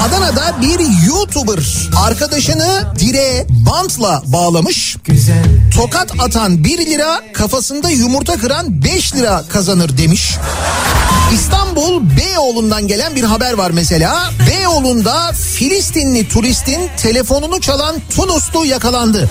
Adana'da bir YouTuber arkadaşını direğe bantla bağlamış. Tokat atan 1 lira kafasında yumurta kıran 5 lira kazanır demiş. İstanbul Beyoğlu'ndan gelen bir haber var mesela. Beyoğlu'nda Filistinli turistin telefonunu çalan Tunuslu yakalandı.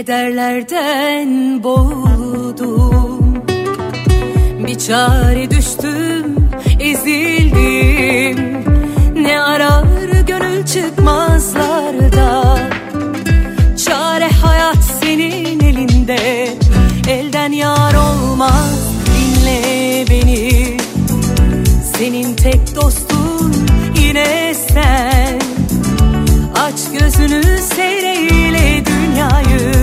Kederlerden boğuldum. Bir çare düştüm ezildim. Ne arar gönül çıkmazlarda? Çare hayat senin elinde. Elden yar olmaz dinle beni. Senin tek dostun yine sen. Aç gözünü seyreyle dünyayı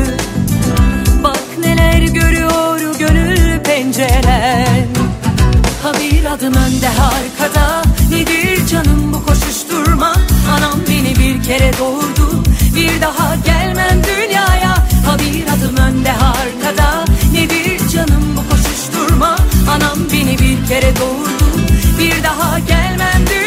penceren Ha bir adım önde arkada. Nedir canım bu koşuşturma? Anam beni bir kere doğurdu. Bir daha gelmem dünyaya. Ha bir adım önde arkada. Nedir canım bu koşuşturma? Anam beni bir kere doğurdu. Bir daha gelmem dünyaya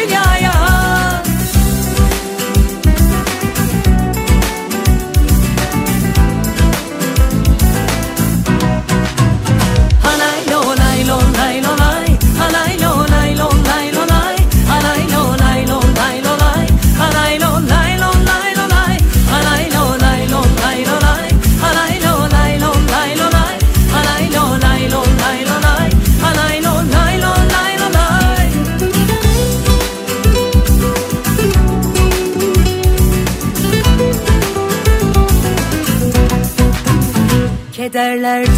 在来儿？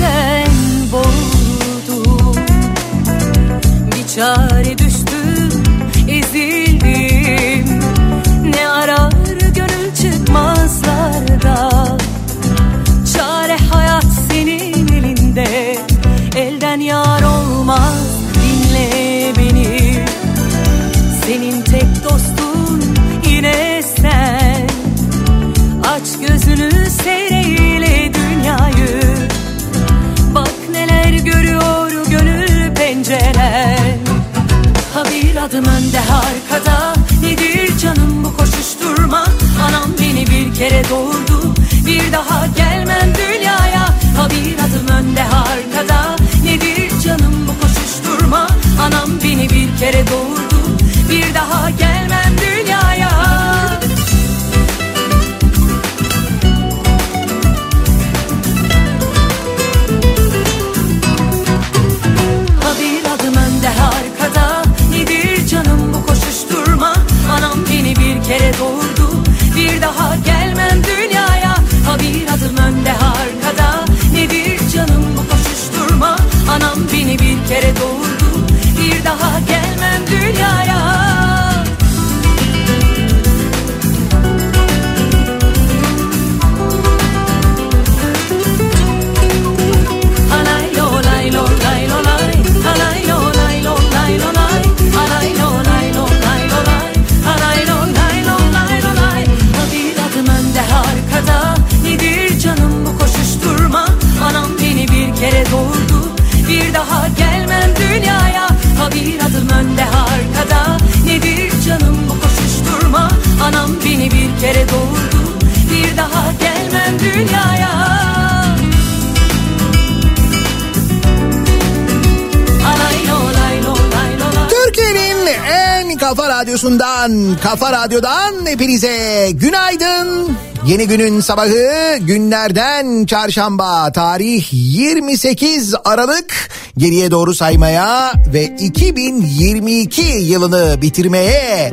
Radyosu'ndan, Kafa Radyo'dan hepinize günaydın. Yeni günün sabahı günlerden çarşamba tarih 28 Aralık geriye doğru saymaya ve 2022 yılını bitirmeye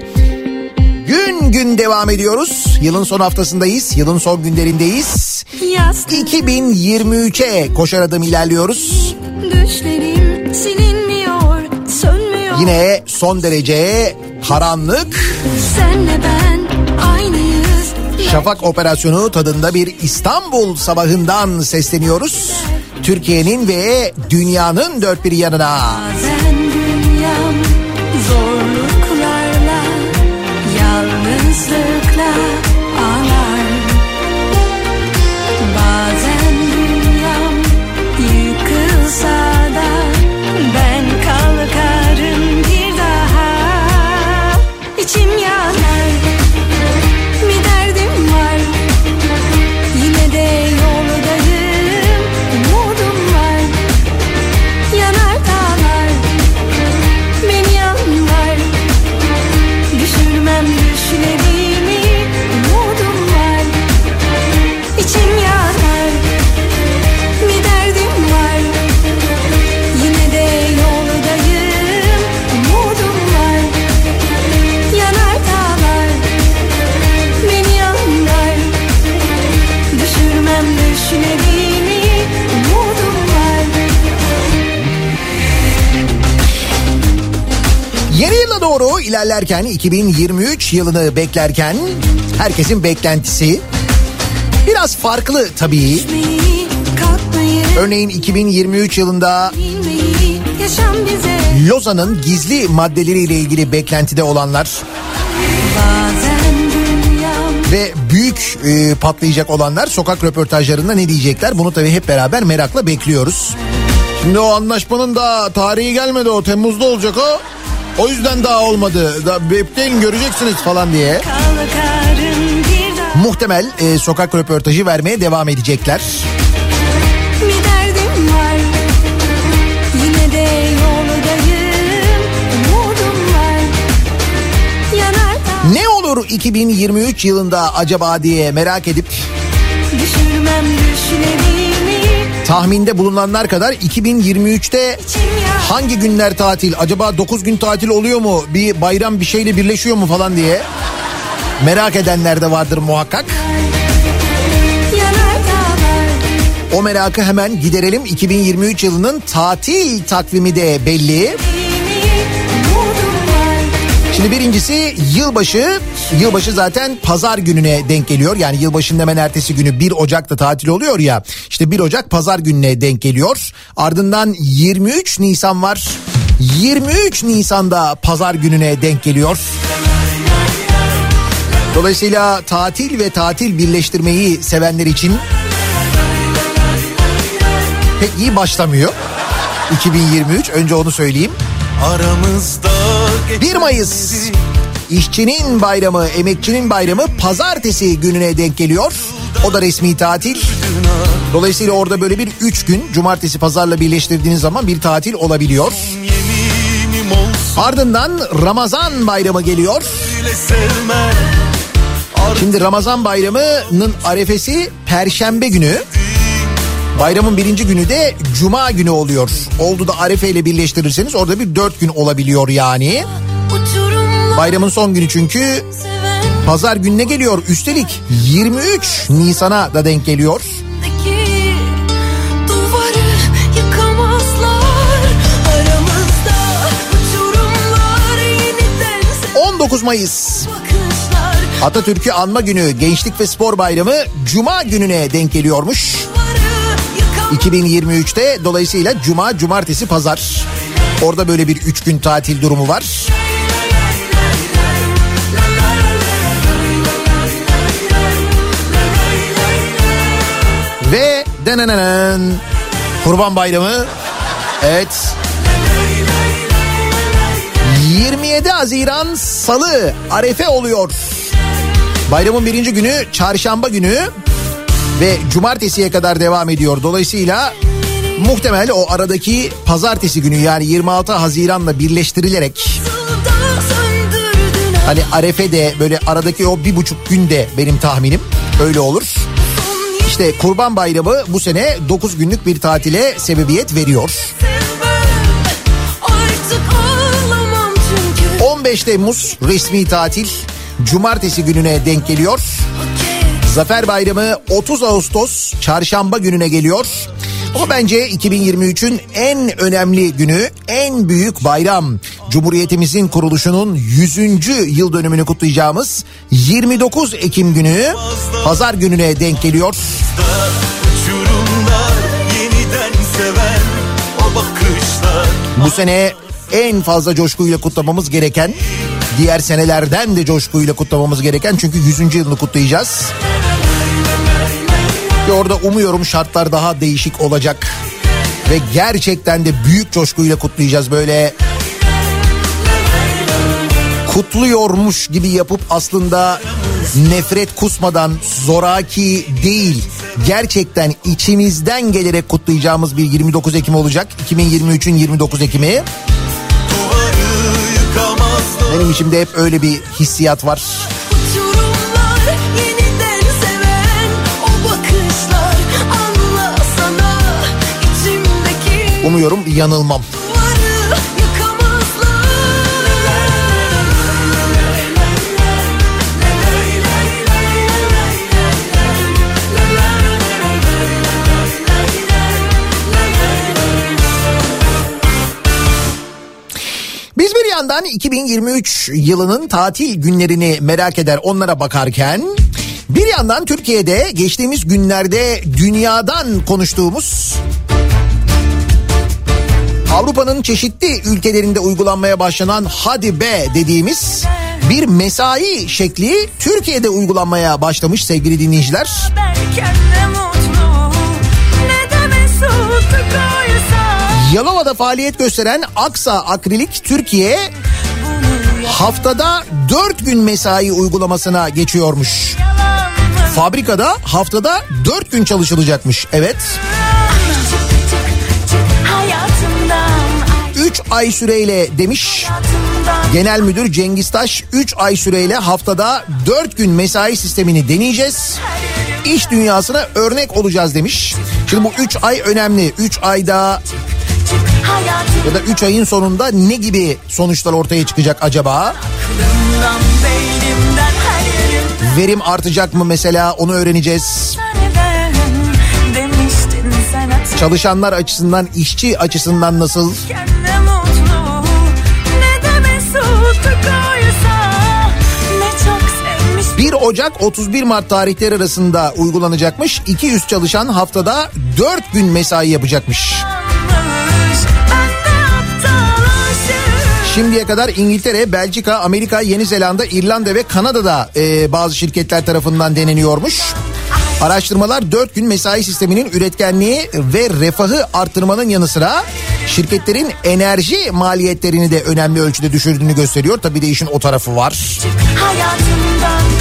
gün gün devam ediyoruz. Yılın son haftasındayız, yılın son günlerindeyiz. 2023'e koşar adım ilerliyoruz. Düşlerim sönmüyor. Yine son derece karanlık Senle ben aynıyız. Şafak operasyonu tadında bir İstanbul sabahından sesleniyoruz. Türkiye'nin ve dünyanın dört bir yanına. Bazen dünyam zorluklarla, yalnızlıkla doğru ilerlerken 2023 yılını beklerken herkesin beklentisi biraz farklı tabii. Örneğin 2023 yılında Lozan'ın gizli maddeleriyle ilgili beklentide olanlar ve büyük e, patlayacak olanlar sokak röportajlarında ne diyecekler? Bunu tabii hep beraber merakla bekliyoruz. Şimdi o anlaşmanın da tarihi gelmedi o Temmuz'da olacak o. O yüzden daha olmadı. Da bekleyin göreceksiniz falan diye. Muhtemel e, sokak röportajı vermeye devam edecekler. Ne olur 2023 yılında acaba diye merak edip tahminde bulunanlar kadar 2023'te içim yanar. Hangi günler tatil? Acaba 9 gün tatil oluyor mu? Bir bayram bir şeyle birleşiyor mu falan diye merak edenler de vardır muhakkak. O merakı hemen giderelim. 2023 yılının tatil takvimi de belli. var. Şimdi birincisi yılbaşı. Yılbaşı zaten pazar gününe denk geliyor. Yani yılbaşının hemen ertesi günü 1 Ocak'ta tatil oluyor ya. İşte 1 Ocak pazar gününe denk geliyor. Ardından 23 Nisan var. 23 Nisan'da pazar gününe denk geliyor. Dolayısıyla tatil ve tatil birleştirmeyi sevenler için pek iyi başlamıyor. 2023 önce onu söyleyeyim. Aramızda 1 Mayıs işçinin bayramı, emekçinin bayramı pazartesi gününe denk geliyor. O da resmi tatil. Dolayısıyla orada böyle bir 3 gün cumartesi pazarla birleştirdiğiniz zaman bir tatil olabiliyor. Ardından Ramazan bayramı geliyor. Şimdi Ramazan bayramının arefesi perşembe günü. Bayramın birinci günü de cuma günü oluyor. Oldu da arefe ile birleştirirseniz orada bir dört gün olabiliyor yani. Bayramın son günü çünkü pazar gününe geliyor. Üstelik 23 Nisan'a da denk geliyor. Deki duvarı yıkamazlar aramızda uçurumlar yeniden 19 Mayıs Atatürk'ü anma günü Gençlik ve Spor Bayramı Cuma gününe denk geliyormuş. Duvarı yıkamazlar 2023'te dolayısıyla Cuma, Cumartesi, Pazar. Orada böyle bir 3 gün tatil durumu var. Ve denenenen Kurban Bayramı. Evet. 27 Haziran Salı Arefe oluyor. Bayramın birinci günü çarşamba günü ve cumartesiye kadar devam ediyor. Dolayısıyla muhtemel o aradaki pazartesi günü yani 26 Haziran'la birleştirilerek Hani Arefe de böyle aradaki o bir buçuk günde benim tahminim öyle olur. İşte Kurban Bayramı bu sene 9 günlük bir tatile sebebiyet veriyor. Artık ağlamam çünkü 15 Temmuz resmi tatil cumartesi gününe denk geliyor. Zafer Bayramı 30 Ağustos çarşamba gününe geliyor. Ama bence 2023'ün en önemli günü, en büyük bayram. Cumhuriyetimizin kuruluşunun 100. yıl dönümünü kutlayacağımız 29 Ekim günü pazar gününe denk geliyor. O Bu sene en fazla coşkuyla kutlamamız gereken, diğer senelerden de coşkuyla kutlamamız gereken çünkü 100. yılını kutlayacağız. Ve orada umuyorum şartlar daha değişik olacak. Ve gerçekten de büyük coşkuyla kutlayacağız böyle. Kutluyormuş gibi yapıp aslında nefret kusmadan zoraki değil. Gerçekten içimizden gelerek kutlayacağımız bir 29 Ekim olacak. 2023'ün 29 Ekim'i. Benim içimde hep öyle bir hissiyat var. Bakışlar Umuyorum yanılmam. Yandan 2023 yılının tatil günlerini merak eder onlara bakarken bir yandan Türkiye'de geçtiğimiz günlerde dünyadan konuştuğumuz Avrupa'nın çeşitli ülkelerinde uygulanmaya başlanan hadi be dediğimiz bir mesai şekli Türkiye'de uygulanmaya başlamış sevgili dinleyiciler. Derken Yalova'da faaliyet gösteren Aksa Akrilik Türkiye haftada 4 gün mesai uygulamasına geçiyormuş. Fabrikada haftada 4 gün çalışılacakmış. Evet. Çık çık çık hayatımdan ay 3 ay süreyle demiş Genel Müdür Cengiz Taş 3 ay süreyle haftada 4 gün mesai sistemini deneyeceğiz. İş dünyasına örnek olacağız demiş. Şimdi bu 3 ay önemli. 3 ayda ya da 3 ayın sonunda ne gibi sonuçlar ortaya çıkacak acaba? Verim artacak mı mesela onu öğreneceğiz. Çalışanlar açısından, işçi açısından nasıl? ne mutlu ne de mesut koysa ne çok sevmiş 1 Ocak 31 Mart tarihleri arasında uygulanacakmış. 200 çalışan haftada 4 gün mesai yapacakmış. yanlış Şimdiye kadar İngiltere, Belçika, Amerika, Yeni Zelanda, İrlanda ve Kanada'da e, bazı şirketler tarafından deneniyormuş. Araştırmalar 4 gün mesai sisteminin üretkenliği ve refahı artırmanın yanı sıra şirketlerin enerji maliyetlerini de önemli ölçüde düşürdüğünü gösteriyor. Tabii de işin o tarafı var. hayatımdan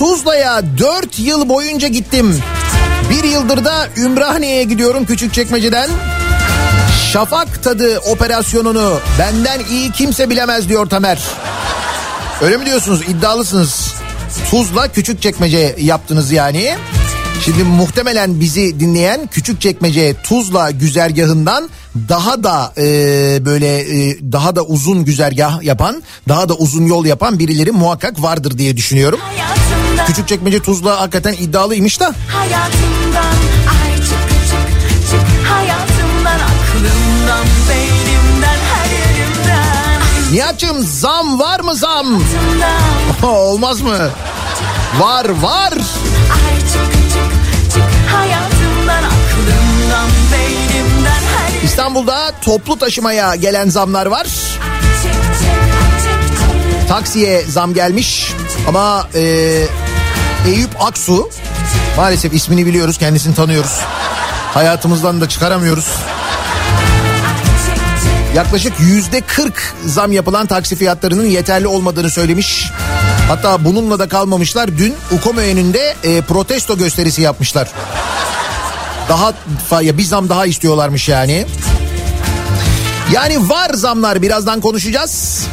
Tuzla'ya 4 yıl boyunca gittim. Bir yıldır da Ümraniye'ye gidiyorum Küçükçekmece'den. Şafak tadı operasyonunu benden iyi kimse bilemez diyor Tamer. Öyle mi diyorsunuz? İddialısınız. Tuzla Küçükçekmece yaptınız yani. Şimdi muhtemelen bizi dinleyen Küçükçekmece Tuzla güzergahından daha da e, böyle e, daha da uzun güzergah yapan, daha da uzun yol yapan birileri muhakkak vardır diye düşünüyorum. Hayatımdan, Küçükçekmece Tuzla hakikaten iddialıymış da. hayatımdan Ay çık çık çık hayatımdan Aklımdan, beynimden, her yerimden Nihat'cığım zam var mı zam? Olmaz mı? Var var. Ay çık çık çık hayatımdan Aklımdan, beynimden, her yerimden İstanbul'da toplu taşımaya gelen zamlar var. Çık çık çık çık Taksiye zam gelmiş ama e, Eyüp Aksu maalesef ismini biliyoruz kendisini tanıyoruz. Hayatımızdan da çıkaramıyoruz. Yaklaşık yüzde 40 zam yapılan taksi fiyatlarının yeterli olmadığını söylemiş. Hatta bununla da kalmamışlar. Dün Ukome önünde e, protesto gösterisi yapmışlar. Daha ya bir zam daha istiyorlarmış yani. Yani var zamlar birazdan konuşacağız.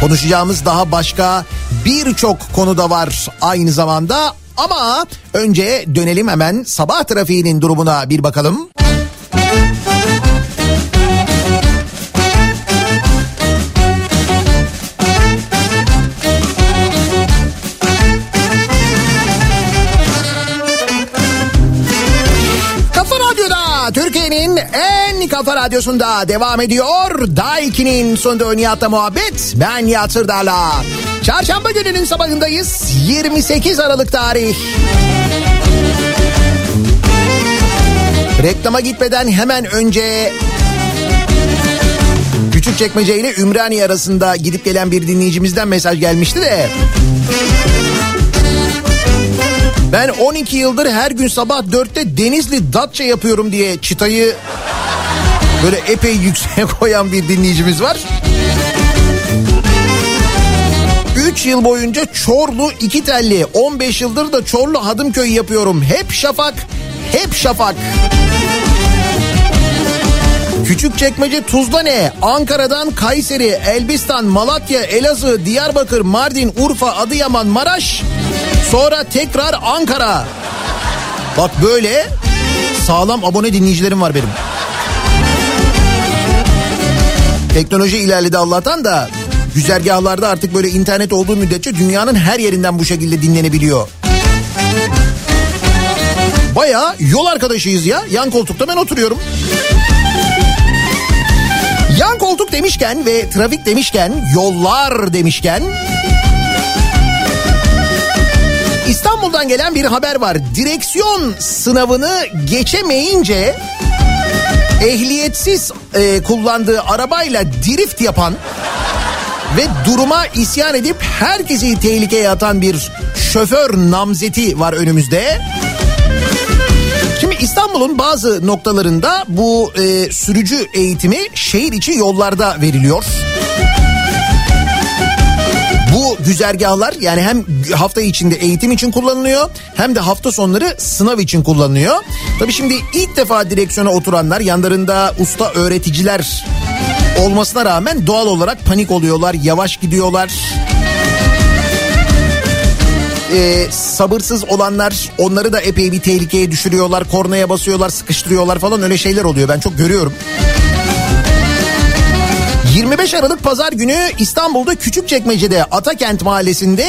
Konuşacağımız daha başka birçok konu da var aynı zamanda. Ama önce dönelim hemen sabah trafiğinin durumuna bir bakalım. Kafa Türkiye'nin en kafa radyosunda devam ediyor. Daiki'nin sonunda Nihat'la muhabbet. Ben Nihat Sırdar'la. Çarşamba gününün sabahındayız. 28 Aralık tarih. Reklama gitmeden hemen önce Küçükçekmece ile Ümraniye arasında gidip gelen bir dinleyicimizden mesaj gelmişti de. Ben 12 yıldır her gün sabah 4'te Denizli Datça yapıyorum diye çıtayı böyle epey yükseğe koyan bir dinleyicimiz var. 3 yıl boyunca Çorlu iki telli 15 yıldır da Çorlu Hadımköy yapıyorum. Hep şafak, hep şafak. Küçükçekmece Tuzla ne? Ankara'dan Kayseri, Elbistan, Malatya, Elazığ, Diyarbakır, Mardin, Urfa, Adıyaman, Maraş. Sonra tekrar Ankara. Bak böyle sağlam abone dinleyicilerim var benim. Teknoloji ilerledi Allah'tan da güzergahlarda artık böyle internet olduğu müddetçe dünyanın her yerinden bu şekilde dinlenebiliyor. Baya yol arkadaşıyız ya. Yan koltukta ben oturuyorum. Yan koltuk demişken ve trafik demişken, yollar demişken İstanbul'dan gelen bir haber var. Direksiyon sınavını geçemeyince ehliyetsiz e, kullandığı arabayla drift yapan ve duruma isyan edip herkesi tehlikeye atan bir şoför namzeti var önümüzde. İstanbul'un bazı noktalarında bu e, sürücü eğitimi şehir içi yollarda veriliyor. Bu güzergahlar yani hem hafta içinde eğitim için kullanılıyor hem de hafta sonları sınav için kullanılıyor. Tabii şimdi ilk defa direksiyona oturanlar yanlarında usta öğreticiler olmasına rağmen doğal olarak panik oluyorlar, yavaş gidiyorlar. Ee, sabırsız olanlar onları da epey bir tehlikeye düşürüyorlar. Kornaya basıyorlar, sıkıştırıyorlar falan öyle şeyler oluyor. Ben çok görüyorum. 25 Aralık Pazar günü İstanbul'da Küçükçekmece'de Atakent Mahallesi'nde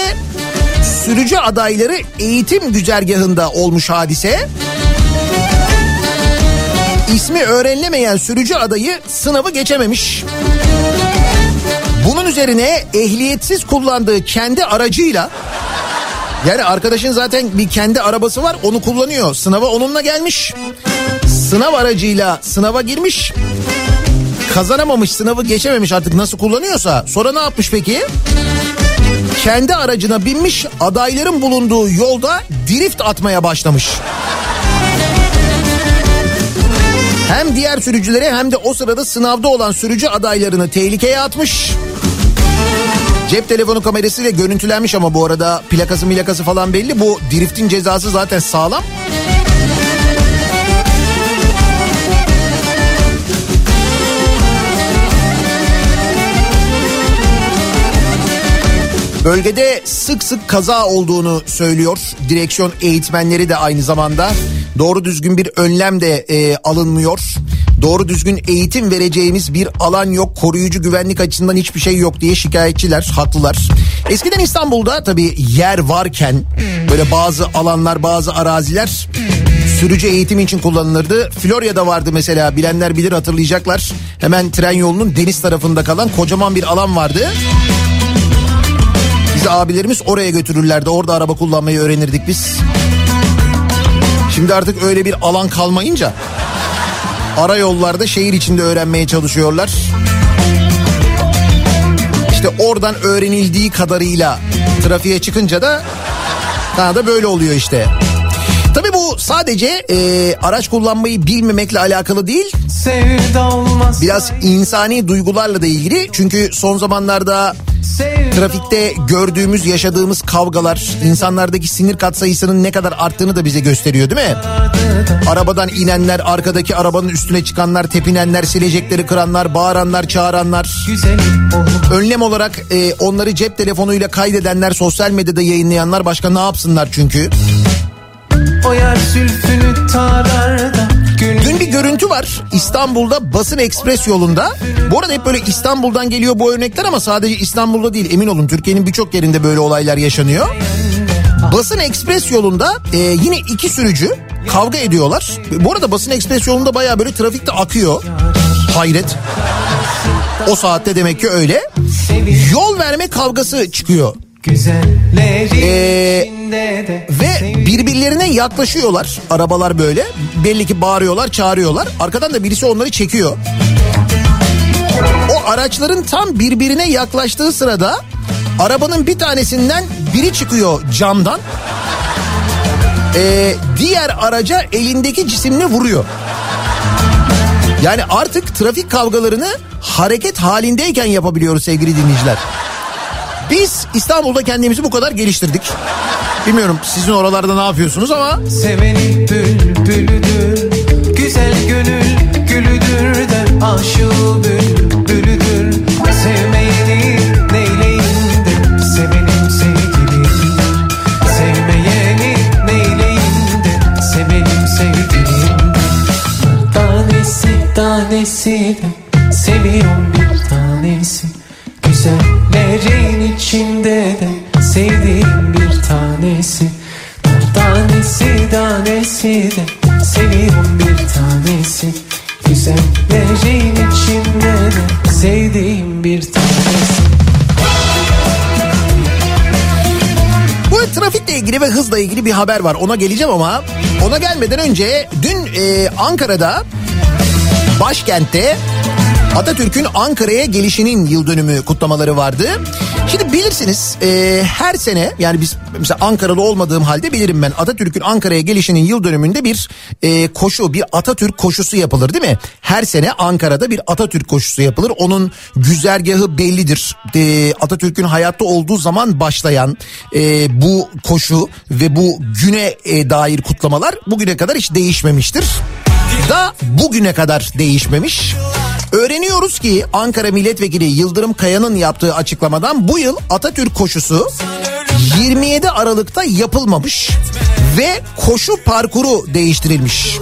sürücü adayları eğitim güzergahında olmuş hadise. İsmi öğrenilemeyen sürücü adayı sınavı geçememiş. Bunun üzerine ehliyetsiz kullandığı kendi aracıyla yani arkadaşın zaten bir kendi arabası var onu kullanıyor. Sınava onunla gelmiş. Sınav aracıyla sınava girmiş. Kazanamamış sınavı geçememiş artık nasıl kullanıyorsa. Sonra ne yapmış peki? Kendi aracına binmiş adayların bulunduğu yolda drift atmaya başlamış. Hem diğer sürücülere hem de o sırada sınavda olan sürücü adaylarını tehlikeye atmış. Cep telefonu kamerasıyla görüntülenmiş ama bu arada plakası milakası falan belli. Bu driftin cezası zaten sağlam. Bölgede sık sık kaza olduğunu söylüyor. Direksiyon eğitmenleri de aynı zamanda. Doğru düzgün bir önlem de e, alınmıyor. Doğru düzgün eğitim vereceğimiz bir alan yok. Koruyucu güvenlik açısından hiçbir şey yok diye şikayetçiler, haklılar. Eskiden İstanbul'da tabii yer varken böyle bazı alanlar, bazı araziler sürücü eğitim için kullanılırdı. Florya'da vardı mesela bilenler bilir hatırlayacaklar. Hemen tren yolunun deniz tarafında kalan kocaman bir alan vardı. Bizi abilerimiz oraya götürürlerdi. Orada araba kullanmayı öğrenirdik biz. Şimdi artık öyle bir alan kalmayınca ara yollarda şehir içinde öğrenmeye çalışıyorlar. İşte oradan öğrenildiği kadarıyla trafiğe çıkınca da daha da böyle oluyor işte. Tabii bu sadece e, araç kullanmayı bilmemekle alakalı değil. Biraz insani duygularla da ilgili. Çünkü son zamanlarda trafikte gördüğümüz, yaşadığımız kavgalar, insanlardaki sinir katsayısının ne kadar arttığını da bize gösteriyor değil mi? Arabadan inenler, arkadaki arabanın üstüne çıkanlar, tepinenler, silecekleri kıranlar, bağıranlar, çağıranlar. Önlem olarak e, onları cep telefonuyla kaydedenler, sosyal medyada yayınlayanlar başka ne yapsınlar çünkü? Dün bir görüntü var İstanbul'da Basın Ekspres yolunda. Bu arada hep böyle İstanbul'dan geliyor bu örnekler ama sadece İstanbul'da değil emin olun Türkiye'nin birçok yerinde böyle olaylar yaşanıyor. Basın Ekspres yolunda e, yine iki sürücü kavga ediyorlar. Bu arada Basın Ekspres yolunda baya böyle trafikte akıyor. Hayret. O saatte demek ki öyle. Yol verme kavgası çıkıyor. Ee, Ve birbirlerine yaklaşıyorlar arabalar böyle. Belli ki bağırıyorlar, çağırıyorlar. Arkadan da birisi onları çekiyor. O araçların tam birbirine yaklaştığı sırada arabanın bir tanesinden biri çıkıyor camdan. Ee, diğer araca elindeki cisimle vuruyor. Yani artık trafik kavgalarını hareket halindeyken yapabiliyoruz sevgili dinleyiciler. Biz İstanbul'da kendimizi bu kadar geliştirdik. Bilmiyorum sizin oralarda ne yapıyorsunuz ama Seveni bülbülüdür Güzel gönül gülüdür de Aşığı bülbülüdür tanesi de Seviyorum bir tanesi Güzellerin içinde de Sevdiğim bir tanesi. Tanesi tanesi de Seviyorum bir tanesi. Güzellerin içinde de Sevdiğim bir tanesi. Trafikle ilgili ve hızla ilgili bir haber var. Ona geleceğim ama ona gelmeden önce dün e, Ankara'da başkentte Atatürk'ün Ankara'ya gelişinin yıl dönümü kutlamaları vardı. Şimdi bilirsiniz e, her sene yani biz mesela Ankaralı olmadığım halde bilirim ben Atatürk'ün Ankara'ya gelişinin yıl dönümünde bir e, koşu bir Atatürk koşusu yapılır değil mi? Her sene Ankara'da bir Atatürk koşusu yapılır. Onun güzergahı bellidir. E, Atatürk'ün hayatta olduğu zaman başlayan e, bu koşu ve bu güne e, dair kutlamalar bugüne kadar hiç değişmemiştir. Da bugüne kadar değişmemiş. Öğreniyoruz ki Ankara Milletvekili Yıldırım Kaya'nın yaptığı açıklamadan bu yıl Atatürk koşusu 27 Aralık'ta yapılmamış ve koşu parkuru değiştirilmiş.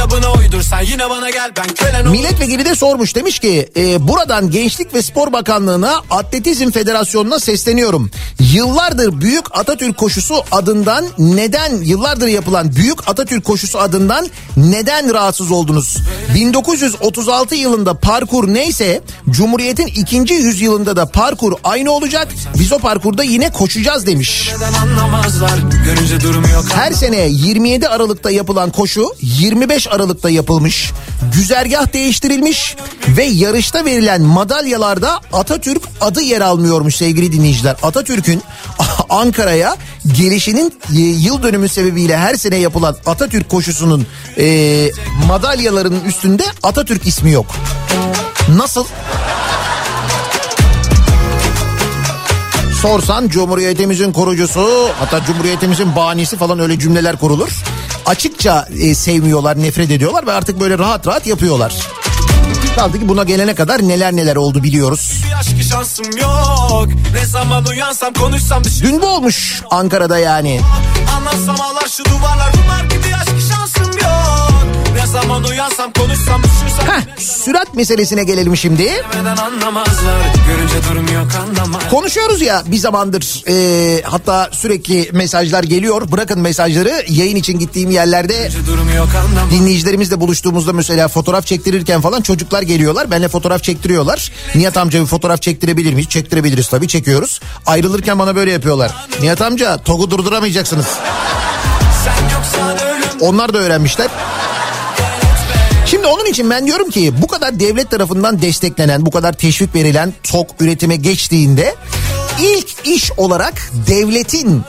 Kitabına uydursan yine bana gel ben kölen Milletvekili de sormuş demiş ki e, buradan Gençlik ve Spor Bakanlığı'na Atletizm Federasyonu'na sesleniyorum. Yıllardır Büyük Atatürk Koşusu adından neden yıllardır yapılan Büyük Atatürk Koşusu adından neden rahatsız oldunuz? 1936 yılında parkur neyse Cumhuriyet'in ikinci yüzyılında da parkur aynı olacak. Biz o parkurda yine koşacağız demiş. Her sene 27 Aralık'ta yapılan koşu 25 Aralık'ta yapılmış. Güzergah değiştirilmiş ve yarışta verilen madalyalarda Atatürk adı yer almıyormuş sevgili dinleyiciler. Atatürk'ün Ankara'ya gelişinin e, yıl dönümü sebebiyle her sene yapılan Atatürk koşusunun e, madalyalarının üstünde Atatürk ismi yok. Nasıl? Sorsan Cumhuriyetimizin kurucusu hatta Cumhuriyetimizin banisi falan öyle cümleler kurulur. Açıkça e, sevmiyorlar, nefret ediyorlar ve artık böyle rahat rahat yapıyorlar. Kaldı ki buna gelene kadar neler neler oldu biliyoruz. Yok uyansam düşün Dün bu olmuş Ankara'da yani. Anlatsam ağlar şu duvarlar Bunlar gibi aşkı şansım Ne zaman uyansam konuşsam düşünsem Heh, sürat meselesine gelelim şimdi. Konuşuyoruz ya bir zamandır e, hatta sürekli mesajlar geliyor. Bırakın mesajları yayın için gittiğim yerlerde dinleyicilerimizle buluştuğumuzda mesela fotoğraf çektirirken falan çocuklar geliyorlar. Benimle fotoğraf çektiriyorlar. Nihat amca bir fotoğraf çektirebilir miyiz? Çektirebiliriz tabii çekiyoruz. Ayrılırken bana böyle yapıyorlar. Nihat amca TOG'u durduramayacaksınız. Onlar da öğrenmişler. Onun için ben diyorum ki bu kadar devlet tarafından desteklenen, bu kadar teşvik verilen TOK üretime geçtiğinde ilk iş olarak devletin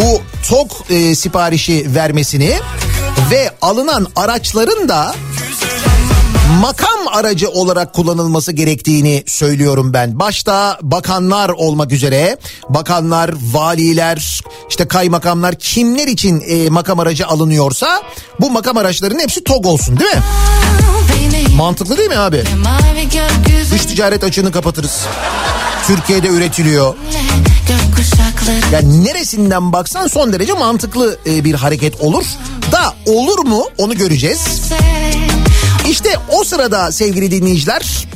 bu TOK e, siparişi vermesini ve alınan araçların da makam aracı olarak kullanılması gerektiğini söylüyorum ben. Başta bakanlar olmak üzere bakanlar, valiler, işte kaymakamlar kimler için e, makam aracı alınıyorsa bu makam araçlarının hepsi TOG olsun değil mi? Mantıklı değil mi abi? Dış ticaret açığını kapatırız. Türkiye'de üretiliyor. Yani neresinden baksan son derece mantıklı e, bir hareket olur. Da olur mu onu göreceğiz. İşte o sırada sevgili dinleyiciler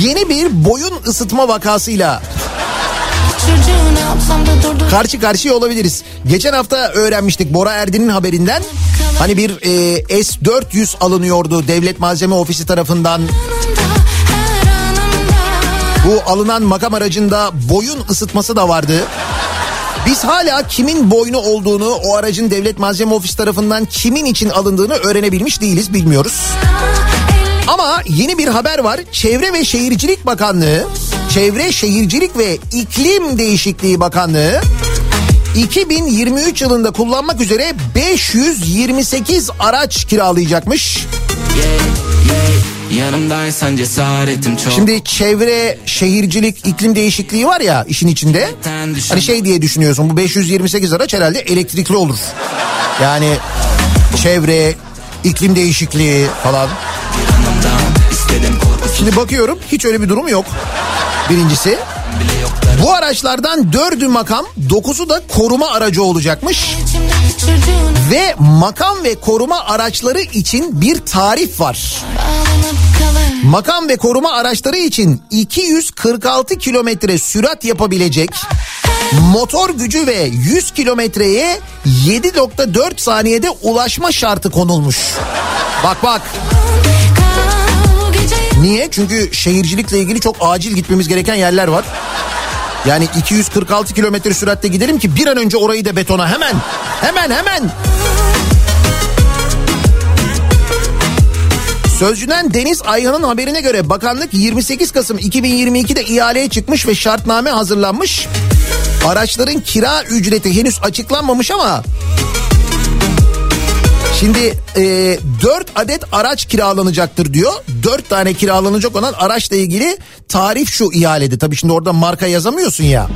yeni bir boyun ısıtma vakasıyla karşı karşıya olabiliriz. Geçen hafta öğrenmiştik Bora Erdin'in haberinden. Hani bir e, S-400 alınıyordu devlet malzeme ofisi tarafından. Bu alınan makam aracında boyun ısıtması da vardı. Biz hala kimin boynu olduğunu, o aracın devlet malzeme ofisi tarafından kimin için alındığını öğrenebilmiş değiliz, bilmiyoruz. Ama yeni bir haber var. Çevre ve Şehircilik Bakanlığı, Çevre Şehircilik ve İklim Değişikliği Bakanlığı 2023 yılında kullanmak üzere 528 araç kiralayacakmış. Yanımdaysan cesaretim çok Şimdi çevre, şehircilik, iklim değişikliği var ya işin içinde. Hani şey diye düşünüyorsun bu 528 araç herhalde elektrikli olur. Yani çevre, iklim değişikliği falan. Şimdi bakıyorum hiç öyle bir durum yok. Birincisi. Bu araçlardan dördü makam, dokuzu da koruma aracı olacakmış. İçimde Ve makam ve koruma araçları için bir tarif var. Makam ve koruma araçları için 246 kilometre sürat yapabilecek motor gücü ve 100 kilometreye 7.4 saniyede ulaşma şartı konulmuş. Bak bak. Niye? Çünkü şehircilikle ilgili çok acil gitmemiz gereken yerler var. Yani 246 kilometre süratle gidelim ki bir an önce orayı da betona hemen. Hemen hemen. Sözcüden Deniz Ayhan'ın haberine göre bakanlık 28 Kasım 2022'de ihaleye çıkmış ve şartname hazırlanmış. Araçların kira ücreti henüz açıklanmamış ama Şimdi e, 4 adet araç kiralanacaktır diyor. 4 tane kiralanacak olan araçla ilgili tarif şu ihalede. Tabii şimdi orada marka yazamıyorsun ya.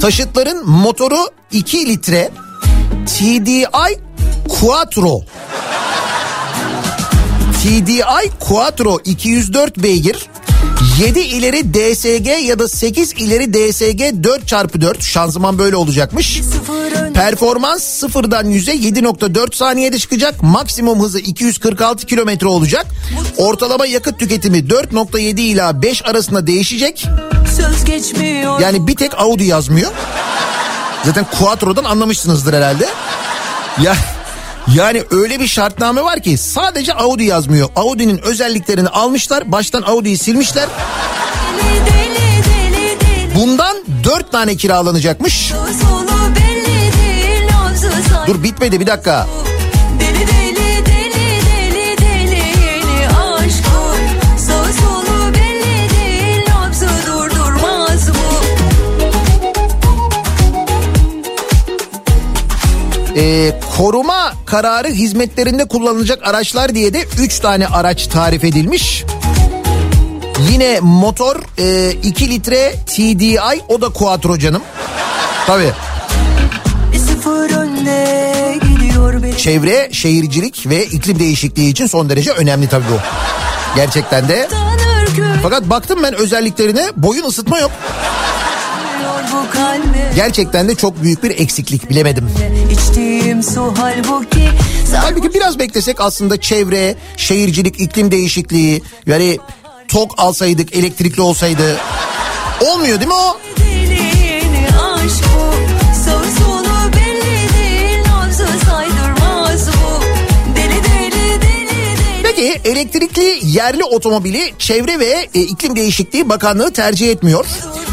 Taşıtların motoru 2 litre TDI Quattro. TDI Quattro 204 beygir. 7 ileri DSG ya da 8 ileri DSG 4x4 şanzıman böyle olacakmış. Performans sıfırdan 100'e 7.4 saniyede çıkacak. Maksimum hızı 246 kilometre olacak. Ortalama yakıt tüketimi 4.7 ila 5 arasında değişecek. Yani bir tek Audi yazmıyor. Zaten Quattro'dan anlamışsınızdır herhalde. Ya yani öyle bir şartname var ki sadece Audi yazmıyor. Audi'nin özelliklerini almışlar. Baştan Audi'yi silmişler. Bundan 4 tane kiralanacakmış. Dur bitmedi bir dakika. Ee, koruma kararı hizmetlerinde kullanılacak araçlar diye de 3 tane araç tarif edilmiş. Yine motor 2 litre TDI o da Quattro canım. Tabii. Çevre, şehircilik ve iklim değişikliği için son derece önemli tabii bu. Gerçekten de. Fakat baktım ben özelliklerine boyun ısıtma yok. Gerçekten de çok büyük bir eksiklik bilemedim. İçtiğim su halbuki Halbuki biraz beklesek aslında çevre, şehircilik, iklim değişikliği yani tok alsaydık, elektrikli olsaydı olmuyor değil mi o? Peki elektrikli yerli otomobili Çevre ve e, İklim Değişikliği Bakanlığı tercih etmiyor.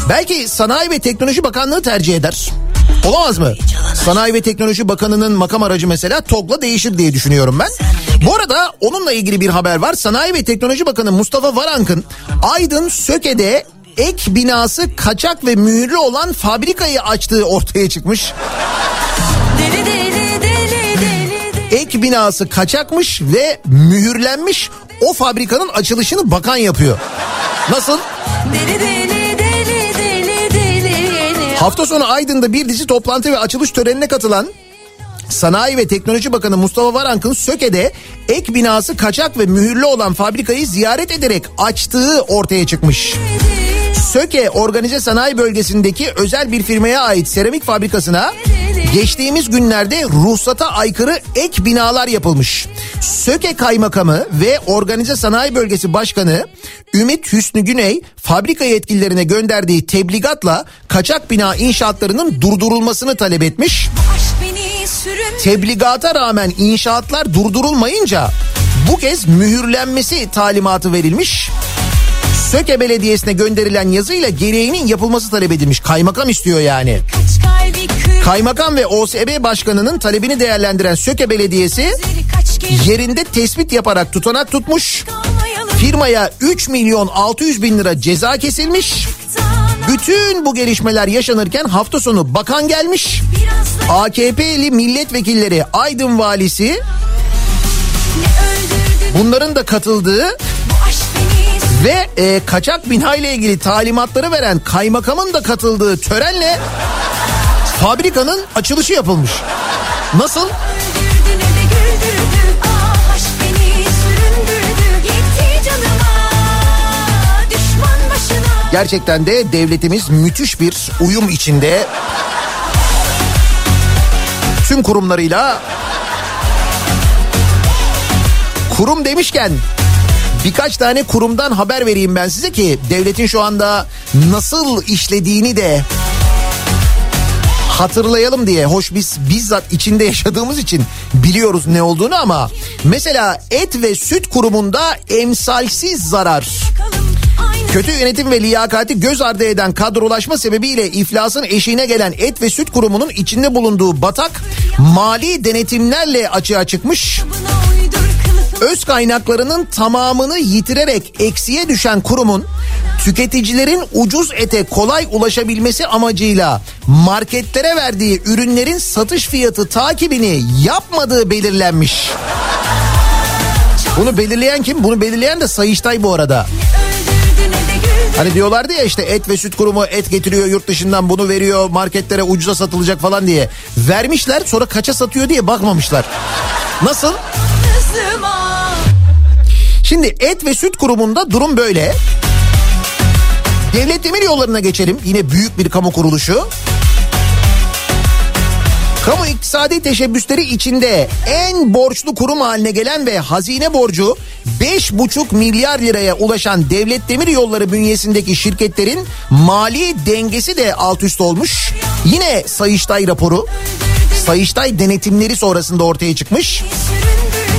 Belki Sanayi ve Teknoloji Bakanlığı tercih eder. Olamaz mı? Sanayi ve Teknoloji Bakanı'nın makam aracı mesela TOG'la değişir diye düşünüyorum ben. Bu arada onunla ilgili bir haber var. Sanayi ve Teknoloji Bakanı Mustafa Varank'ın Aydın Söke'de ek binası kaçak ve mühürlü olan fabrikayı açtığı ortaya çıkmış. Deli deli deli deli deli Ek binası kaçakmış ve mühürlenmiş. O fabrikanın açılışını bakan yapıyor. Nasıl? Deli deli Hafta sonu Aydın'da bir dizi toplantı ve açılış törenine katılan Sanayi ve Teknoloji Bakanı Mustafa Varank'ın Söke'de ek binası kaçak ve mühürlü olan fabrikayı ziyaret ederek açtığı ortaya çıkmış. Söke Organize Sanayi Bölgesi'ndeki özel bir firmaya ait seramik fabrikasına geçtiğimiz günlerde ruhsata aykırı ek binalar yapılmış. Söke Kaymakamı ve Organize Sanayi Bölgesi Başkanı Ümit Hüsnü Güney fabrika yetkililerine gönderdiği tebligatla kaçak bina inşaatlarının durdurulmasını talep etmiş. Tebligata rağmen inşaatlar durdurulmayınca bu kez mühürlenmesi talimatı verilmiş. Söke Belediyesi'ne gönderilen yazıyla gereğinin yapılması talep edilmiş. Kaymakam istiyor yani. Kaymakam ve OSB Başkanı'nın talebini değerlendiren Söke Belediyesi yerinde tespit yaparak tutanak tutmuş. Firmaya 3 milyon 600 bin lira ceza kesilmiş. Bütün bu gelişmeler yaşanırken hafta sonu bakan gelmiş. AKP'li milletvekilleri Aydın valisi bunların da katıldığı ve e, kaçak bina ile ilgili talimatları veren kaymakamın da katıldığı törenle fabrikanın açılışı yapılmış. Nasıl? Gerçekten de devletimiz müthiş bir uyum içinde. Tüm kurumlarıyla kurum demişken birkaç tane kurumdan haber vereyim ben size ki devletin şu anda nasıl işlediğini de hatırlayalım diye. Hoş biz bizzat içinde yaşadığımız için biliyoruz ne olduğunu ama mesela et ve süt kurumunda emsalsiz zarar. Kötü yönetim ve liyakati göz ardı eden kadrolaşma sebebiyle iflasın eşiğine gelen et ve süt kurumunun içinde bulunduğu batak mali denetimlerle açığa çıkmış. Öz kaynaklarının tamamını yitirerek eksiye düşen kurumun tüketicilerin ucuz ete kolay ulaşabilmesi amacıyla marketlere verdiği ürünlerin satış fiyatı takibini yapmadığı belirlenmiş. Bunu belirleyen kim? Bunu belirleyen de Sayıştay bu arada. Hani diyorlardı ya işte et ve süt kurumu et getiriyor yurt dışından bunu veriyor marketlere ucuza satılacak falan diye. Vermişler sonra kaça satıyor diye bakmamışlar. Nasıl? Kızıma Şimdi et ve süt kurumunda durum böyle. Devlet Demir Yolları'na geçelim. Yine büyük bir kamu kuruluşu. Kamu iktisadi teşebbüsleri içinde en borçlu kurum haline gelen ve hazine borcu 5,5 milyar liraya ulaşan Devlet Demir Yolları bünyesindeki şirketlerin mali dengesi de alt üst olmuş. Yine Sayıştay raporu, Sayıştay denetimleri sonrasında ortaya çıkmış.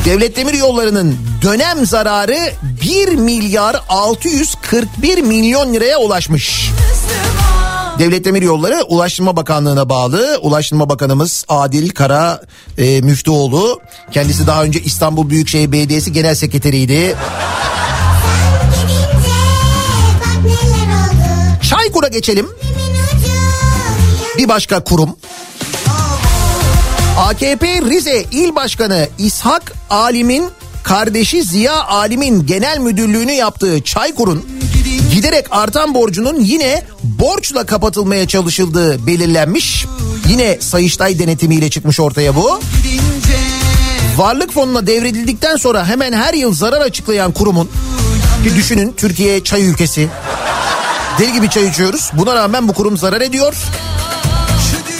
Devlet Demir Yolları'nın dönem zararı 1 milyar 641 milyon liraya ulaşmış. Devlet Demir Yolları Ulaştırma Bakanlığı'na bağlı. Ulaştırma Bakanımız Adil Kara e, Müftüoğlu. Kendisi daha önce İstanbul Büyükşehir Belediyesi Genel Sekreteriydi. Çaykur'a geçelim. Bir başka kurum. AKP Rize İl Başkanı İshak Alim'in kardeşi Ziya Alim'in genel müdürlüğünü yaptığı Çaykur'un giderek artan borcunun yine borçla kapatılmaya çalışıldığı belirlenmiş. Yine Sayıştay denetimiyle çıkmış ortaya bu. Varlık fonuna devredildikten sonra hemen her yıl zarar açıklayan kurumun ki düşünün Türkiye çay ülkesi. Deli gibi çay içiyoruz. Buna rağmen bu kurum zarar ediyor.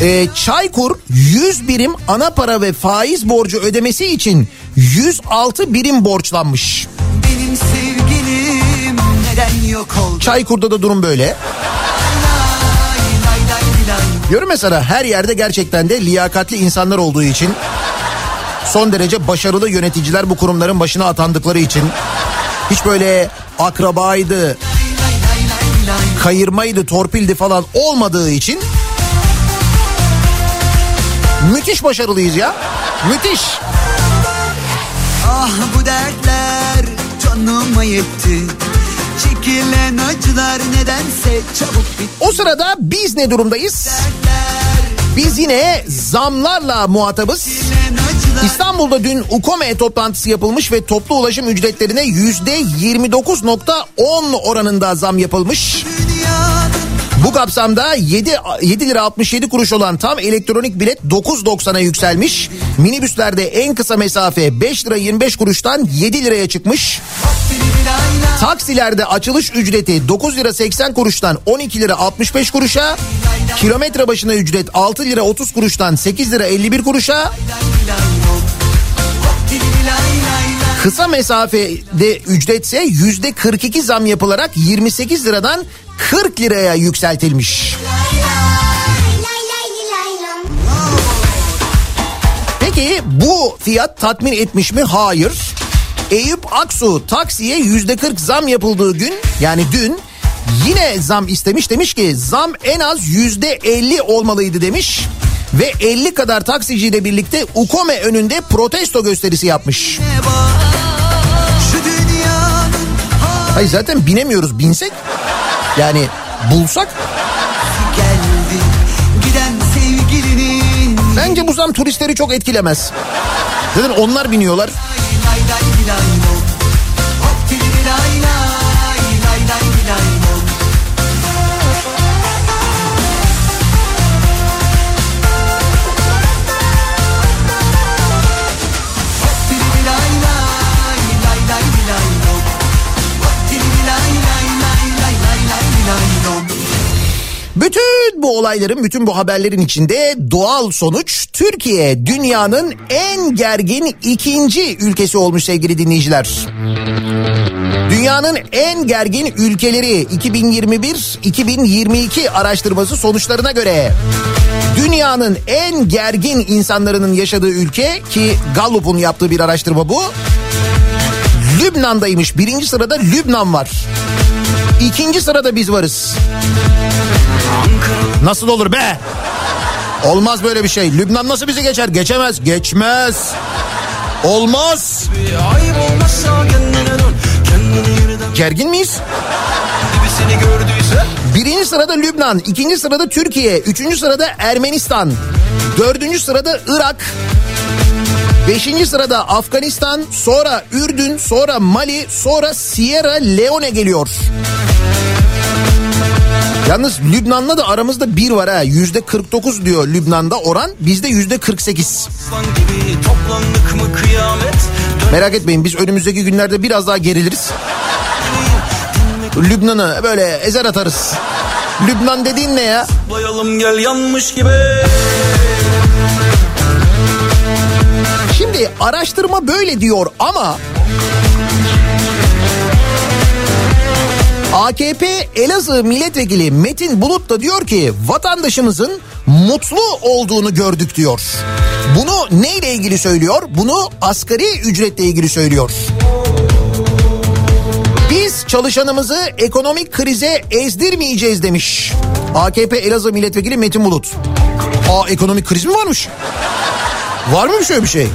Ee, Çaykur 100 birim ana para ve faiz borcu ödemesi için 106 birim borçlanmış. Benim sevgilim neden yok oldu? Çaykur'da da durum böyle. Diyorum mesela her yerde gerçekten de liyakatli insanlar olduğu için son derece başarılı yöneticiler bu kurumların başına atandıkları için hiç böyle akrabaydı, kayırmaydı, torpildi falan olmadığı için müthiş başarılıyız ya. Müthiş. Ah bu dertler canıma yetti. Çekilen acılar nedense çabuk bitti. O sırada biz ne durumdayız? Biz yine zamlarla muhatabız. İstanbul'da dün UKOME toplantısı yapılmış ve toplu ulaşım ücretlerine yüzde 29.10 oranında zam yapılmış. Bu kapsamda 7, 7 lira 67 kuruş olan tam elektronik bilet 9.90'a yükselmiş. Minibüslerde en kısa mesafe 5 lira 25 kuruştan 7 liraya çıkmış. Taksilerde açılış ücreti 9 lira 80 kuruştan 12 lira 65 kuruşa. Kilometre başına ücret 6 lira 30 kuruştan 8 lira 51 kuruşa. Kısa mesafede ücretse yüzde 42 zam yapılarak 28 liradan 40 liraya yükseltilmiş. Peki bu fiyat tatmin etmiş mi? Hayır. Eyüp Aksu taksiye yüzde 40 zam yapıldığı gün yani dün yine zam istemiş demiş ki zam en az yüzde 50 olmalıydı demiş ve 50 kadar taksiciyle birlikte Ukome önünde protesto gösterisi yapmış. Hayır zaten binemiyoruz binsek yani bulsak geldi giden sevgilinin bence bu zam turistleri çok etkilemez. Zaten onlar biniyorlar. lay lay lay lo. Hop Bütün bu olayların, bütün bu haberlerin içinde doğal sonuç Türkiye dünyanın en gergin ikinci ülkesi olmuş sevgili dinleyiciler. Dünyanın en gergin ülkeleri 2021-2022 araştırması sonuçlarına göre dünyanın en gergin insanların yaşadığı ülke ki Gallup'un yaptığı bir araştırma bu. Lübnan'daymış. Birinci sırada Lübnan var. İkinci sırada biz varız. Nasıl olur be? Olmaz böyle bir şey. Lübnan nasıl bizi geçer? Geçemez. Geçmez. Olmaz. Gergin miyiz? Birinci sırada Lübnan, ikinci sırada Türkiye, üçüncü sırada Ermenistan, dördüncü sırada Irak, beşinci sırada Afganistan, sonra Ürdün, sonra Mali, sonra Sierra Leone geliyor. Yalnız Lübnan'la da aramızda bir var ha. Yüzde 49 diyor Lübnan'da oran. Bizde yüzde 48. Aslan gibi toplandık mı kıyamet Merak etmeyin biz önümüzdeki günlerde biraz daha geriliriz. Lübnan'ı böyle ezer atarız. Lübnan dediğin ne ya? Bayalım gel yanmış gibi Şimdi araştırma böyle diyor ama AKP Elazığ milletvekili Metin Bulut da diyor ki vatandaşımızın mutlu olduğunu gördük diyor. Bunu neyle ilgili söylüyor? Bunu asgari ücretle ilgili söylüyor. Biz çalışanımızı ekonomik krize ezdirmeyeceğiz demiş. AKP Elazığ milletvekili Metin Bulut. Aa ekonomik kriz mi varmış? Var mı şöyle bir şey?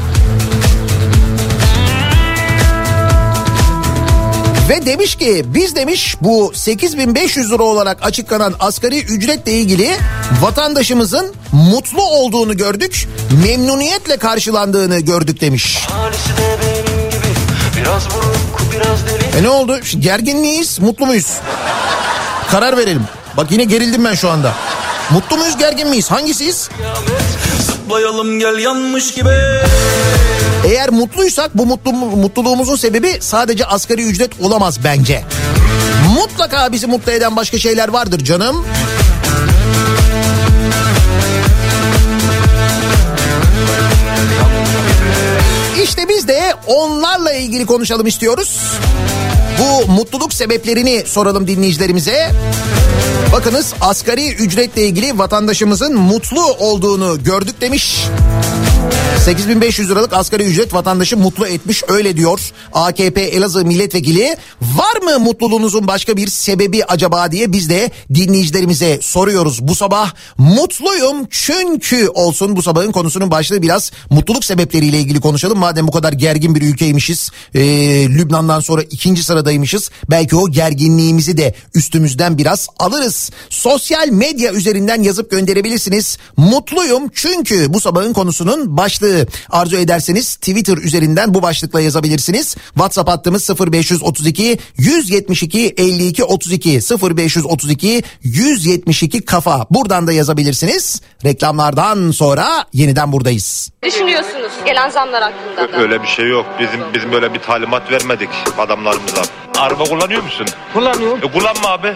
Ve demiş ki biz demiş bu 8500 lira olarak açıklanan asgari ücretle ilgili vatandaşımızın mutlu olduğunu gördük. Memnuniyetle karşılandığını gördük demiş. Biraz buruk biraz E ne oldu? Gergin miyiz? Mutlu muyuz? Karar verelim. Bak yine gerildim ben şu anda. Mutlu muyuz gergin miyiz? Hangisiyiz? Zıplayalım gel yanmış gibi Eğer mutluysak bu mutlu, mutluluğumuzun sebebi sadece asgari ücret olamaz bence. Mutlaka bizi mutlu eden başka şeyler vardır canım. İşte biz de onlarla ilgili konuşalım istiyoruz. Bu mutluluk sebeplerini soralım dinleyicilerimize. Bakınız asgari ücretle ilgili vatandaşımızın mutlu olduğunu gördük demiş. 8500 liralık asgari ücret vatandaşı mutlu etmiş öyle diyor AKP Elazığ milletvekili. Var mı mutluluğunuzun başka bir sebebi acaba diye biz de dinleyicilerimize soruyoruz bu sabah. Mutluyum çünkü olsun bu sabahın konusunun başlığı biraz mutluluk sebepleriyle ilgili konuşalım. Madem bu kadar gergin bir ülkeymişiz ee, Lübnan'dan sonra ikinci sıradaymışız. Belki o gerginliğimizi de üstümüzden biraz alırız. Sosyal medya üzerinden yazıp gönderebilirsiniz. Mutluyum çünkü bu sabahın konusunun başlığı. Arzu ederseniz Twitter üzerinden bu başlıkla yazabilirsiniz. WhatsApp hattımız 0532 172 52 32 0532 172 kafa. Buradan da yazabilirsiniz. Reklamlardan sonra yeniden buradayız. düşünüyorsunuz gelen zamlar hakkında da? Öyle bir şey yok. Bizim bizim böyle bir talimat vermedik adamlarımıza. Araba kullanıyor musun? Kullanıyorum. E, kullanma abi.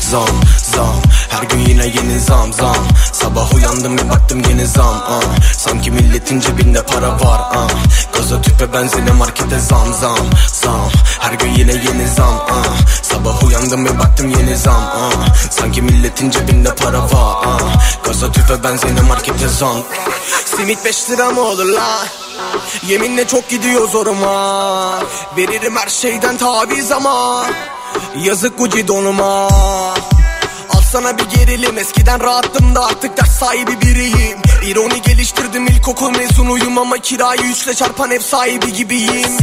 Zam zam her gün yine yeni zam zam Sabah uyandım bir baktım yeni zam ah. Sanki milletin cebinde para var ah. Gaza tüpe benzine markete zam zam zam Her gün yine yeni zam ah. Sabah uyandım bir baktım yeni zam ah. Sanki milletin cebinde para var ah. Gaza tüpe benzine markete zam Simit 5 lira mı olur la? Yeminle çok gidiyor zoruma Veririm her şeyden taviz ama Yazık Gucci donuma Alsana bir gerilim. Eskiden rahattım da artık ders sahibi biriyim. İroni geliştirdim ilkokul mezunuyum ama kirayı üçle çarpan ev sahibi gibiyim.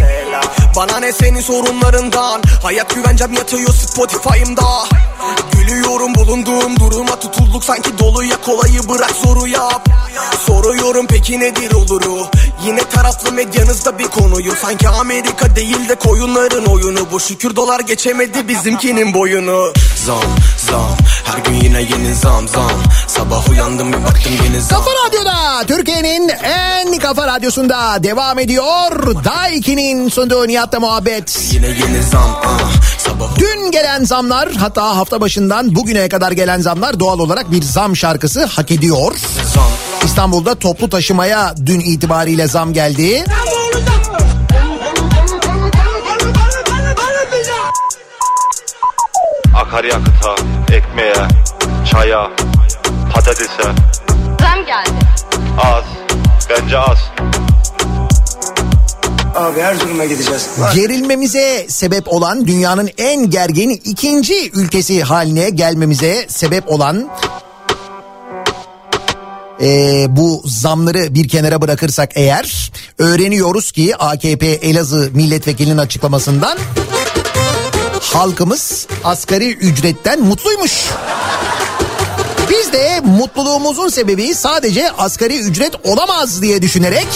Bana ne senin sorunlarından? Hayat güvencem yatıyor Spotify'ımda. Gülüyorum bulunduğum duruma tutulduk sanki doluya. Kolayı bırak zoru yap. Soruyorum peki nedir oluru Yine taraflı medyanızda bir konuyu Sanki Amerika değil de koyunların oyunu Bu şükür dolar geçemedi bizimkinin boyunu Zam zam her gün yine yeni zam zam Sabah uyandım bir baktım yeni zam Kafa Radyo'da Türkiye'nin en kafa radyosunda devam ediyor. Daiki'nin sunduğu Nihat'la muhabbet. Yine yeni zam ah. Sabah Dün gelen zamlar hatta hafta başından bugüne kadar gelen zamlar doğal olarak bir zam şarkısı hak ediyor. zam İstanbul'da toplu taşımaya dün itibariyle zam geldi. Akaryakıta, ekmeğe, çaya, patatese. Zam geldi. Az. Bence az. Abi Erzurum'a gideceğiz. Gerilmemize sebep olan dünyanın en gergin ikinci ülkesi haline gelmemize sebep olan ee, bu zamları bir kenara bırakırsak eğer öğreniyoruz ki AKP Elazığ milletvekilinin açıklamasından halkımız asgari ücretten mutluymuş. Biz de mutluluğumuzun sebebi sadece asgari ücret olamaz diye düşünerek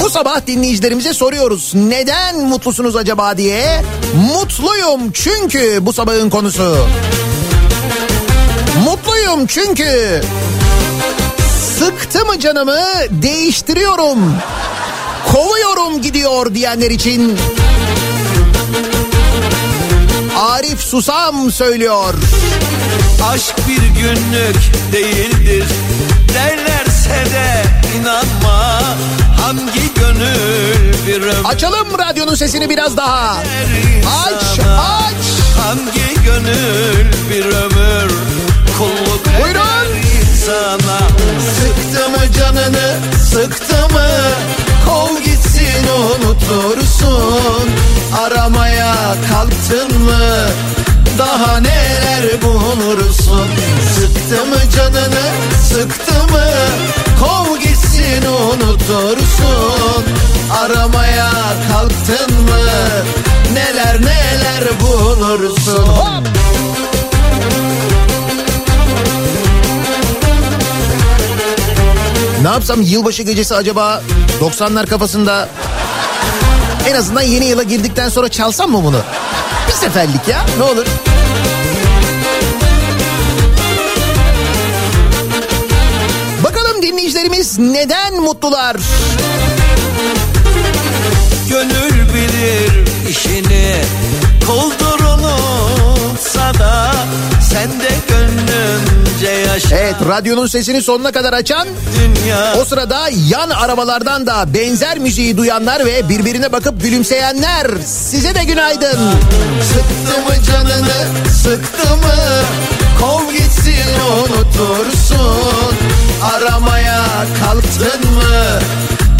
bu sabah dinleyicilerimize soruyoruz. Neden mutlusunuz acaba diye. Mutluyum çünkü bu sabahın konusu. Mutluyum çünkü sıktı mı canımı değiştiriyorum. Kovuyorum gidiyor diyenler için Arif Susam söylüyor. Aşk bir günlük değildir derlerse de inanma hangi gönül bir ömür Açalım radyonun sesini biraz daha. Aç aç. hangi gönül bir ömür Buyurun. insana Sıktı mı canını sıktı mı? Kov gitsin unutursun. Aramaya kalktın mı? Daha neler bulursun? Sıktı mı canını sıktı mı? Kov gitsin unutursun. Aramaya kalktın mı? Neler neler bulursun? Hop. Ne yapsam yılbaşı gecesi acaba 90'lar kafasında en azından yeni yıla girdikten sonra çalsam mı bunu? Bir seferlik ya ne olur. dinleyicilerimiz neden mutlular? Gönül bilir işini Koldur unutsa da Sen de Evet radyonun sesini sonuna kadar açan Dünya. o sırada yan arabalardan da benzer müziği duyanlar ve birbirine bakıp gülümseyenler size de günaydın. Sıktı mı canını sıktı mı? Kov gitsin unutursun. Aramaya kalktın mı?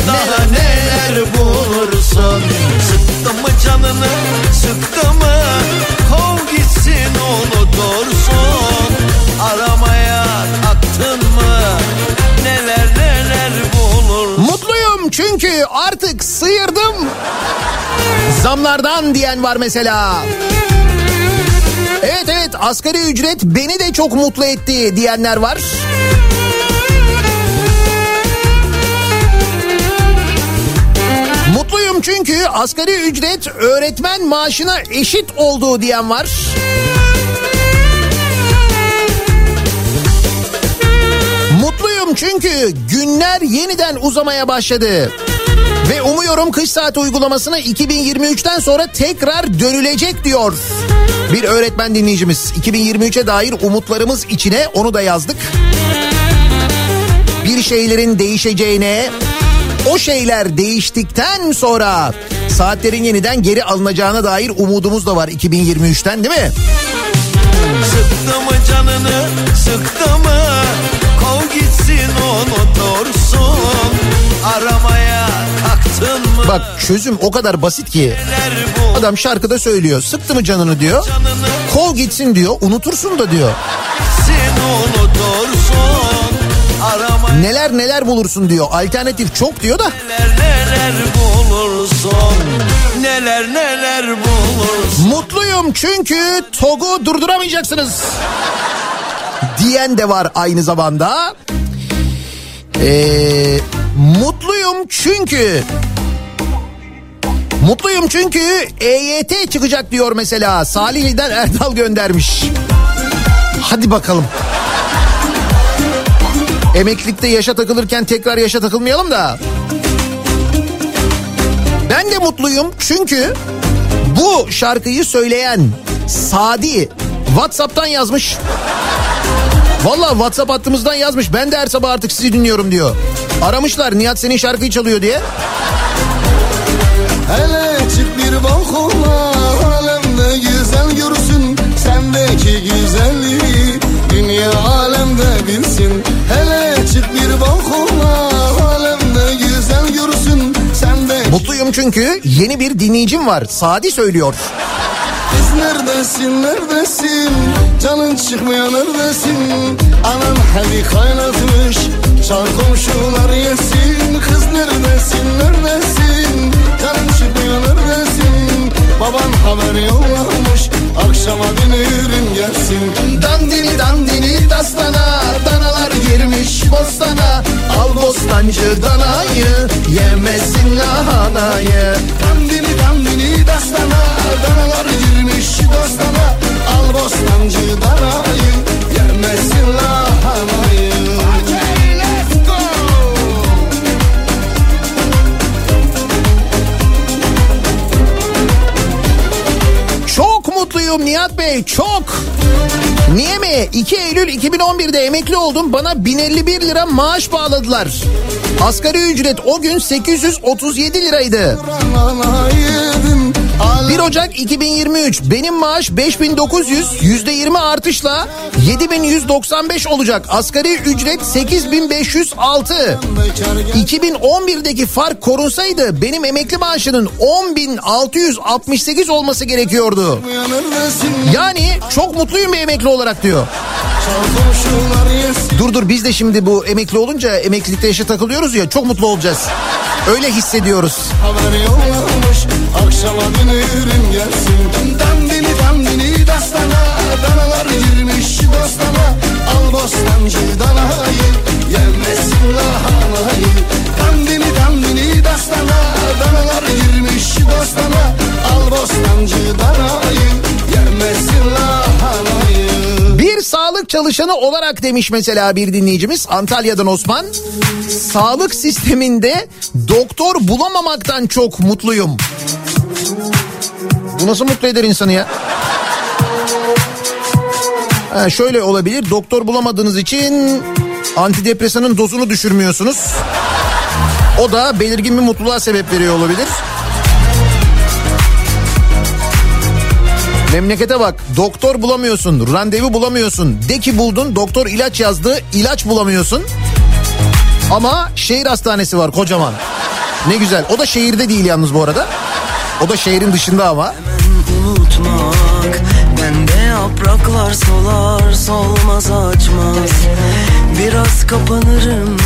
Daha neler bulursun? Sıktı mı canını sıktı mı? Kov gitsin unutursun artık sıyırdım. Zamlardan diyen var mesela. Evet evet asgari ücret beni de çok mutlu etti diyenler var. Mutluyum çünkü asgari ücret öğretmen maaşına eşit olduğu diyen var. Mutluyum çünkü günler yeniden uzamaya başladı. Ve umuyorum kış saati uygulamasına 2023'ten sonra tekrar dönülecek diyor. Bir öğretmen dinleyicimiz 2023'e dair umutlarımız içine onu da yazdık. Bir şeylerin değişeceğine, o şeyler değiştikten sonra saatlerin yeniden geri alınacağına dair umudumuz da var 2023'ten değil mi? Sıktı mı canını sıktı mı Kov gitsin unutursun Aramaya Bak çözüm o kadar basit ki. Adam şarkıda söylüyor. Sıktı mı canını diyor. Kol gitsin diyor. Unutursun da diyor. Neler neler bulursun diyor. Alternatif çok diyor da. neler neler bulursun Neler neler bulursun Mutluyum çünkü TOG'u durduramayacaksınız. Diyen de var aynı zamanda. Ee, mutluyum çünkü Mutluyum çünkü EYT çıkacak diyor mesela. Salihli'den Erdal göndermiş. Hadi bakalım. Emeklilikte yaşa takılırken tekrar yaşa takılmayalım da. Ben de mutluyum çünkü bu şarkıyı söyleyen Sadi WhatsApp'tan yazmış. Valla WhatsApp hattımızdan yazmış. Ben de her sabah artık sizi dinliyorum diyor. Aramışlar Nihat senin şarkıyı çalıyor diye. Hele çık bir balkona alemde güzel görsün Sendeki güzelliği dünya alemde bilsin Hele çık bir balkona alemde güzel görsün Sendeki Mutluyum çünkü yeni bir dinleyicim var. Sadi söylüyor. Kız neredesin neredesin? Canın çıkmıyor neredesin? Anan hadi kaynatmış Çar komşular yesin. Kız neredesin neredesin? Canın çıkmıyor neredesin? Baban haber yollamış Akşama dönürüm gelsin. Dandini dandini dastana girmiş bostana Al bostancı danayı Yemesin lahanayı Dandini dandini dastana Danalar girmiş dostana Al bostancı danayı Yermesin lahanayı! Çok mutluyum Nihat Bey çok. Niye mi? 2 Eylül 2011'de emekli oldum. Bana 1051 lira maaş bağladılar. Asgari ücret o gün 837 liraydı. 1 Ocak 2023 benim maaş 5900 %20 artışla 7195 olacak. Asgari ücret 8506. 2011'deki fark korunsaydı benim emekli maaşının 10668 olması gerekiyordu. Yani çok mutluyum bir emekli olarak diyor. Dur dur biz de şimdi bu emekli olunca emeklilikte yaşa takılıyoruz ya çok mutlu olacağız. Öyle hissediyoruz. Haber yollamış Akşama dönürüm gelsin. Dandini dandini dastana Danalar girmiş dostana. Al bostancı danayı Yemesin lahanayı. Dandini dandini dastana Danalar girmiş dostana. Al bostancı danayı Yemesin lahanayı. Bir sağlık çalışanı olarak demiş mesela bir dinleyicimiz. Antalya'dan Osman. Sağlık sisteminde doktor bulamamaktan çok mutluyum. Bu nasıl mutlu eder insanı ya? Ha, şöyle olabilir doktor bulamadığınız için antidepresanın dozunu düşürmüyorsunuz. O da belirgin bir mutluluğa sebep veriyor olabilir. Memlekete bak doktor bulamıyorsun randevu bulamıyorsun de ki buldun doktor ilaç yazdı ilaç bulamıyorsun. Ama şehir hastanesi var kocaman. Ne güzel o da şehirde değil yalnız bu arada. O da şehrin dışında ama. unutmak Bende yapraklar solar solmaz açmaz. Biraz kapanırım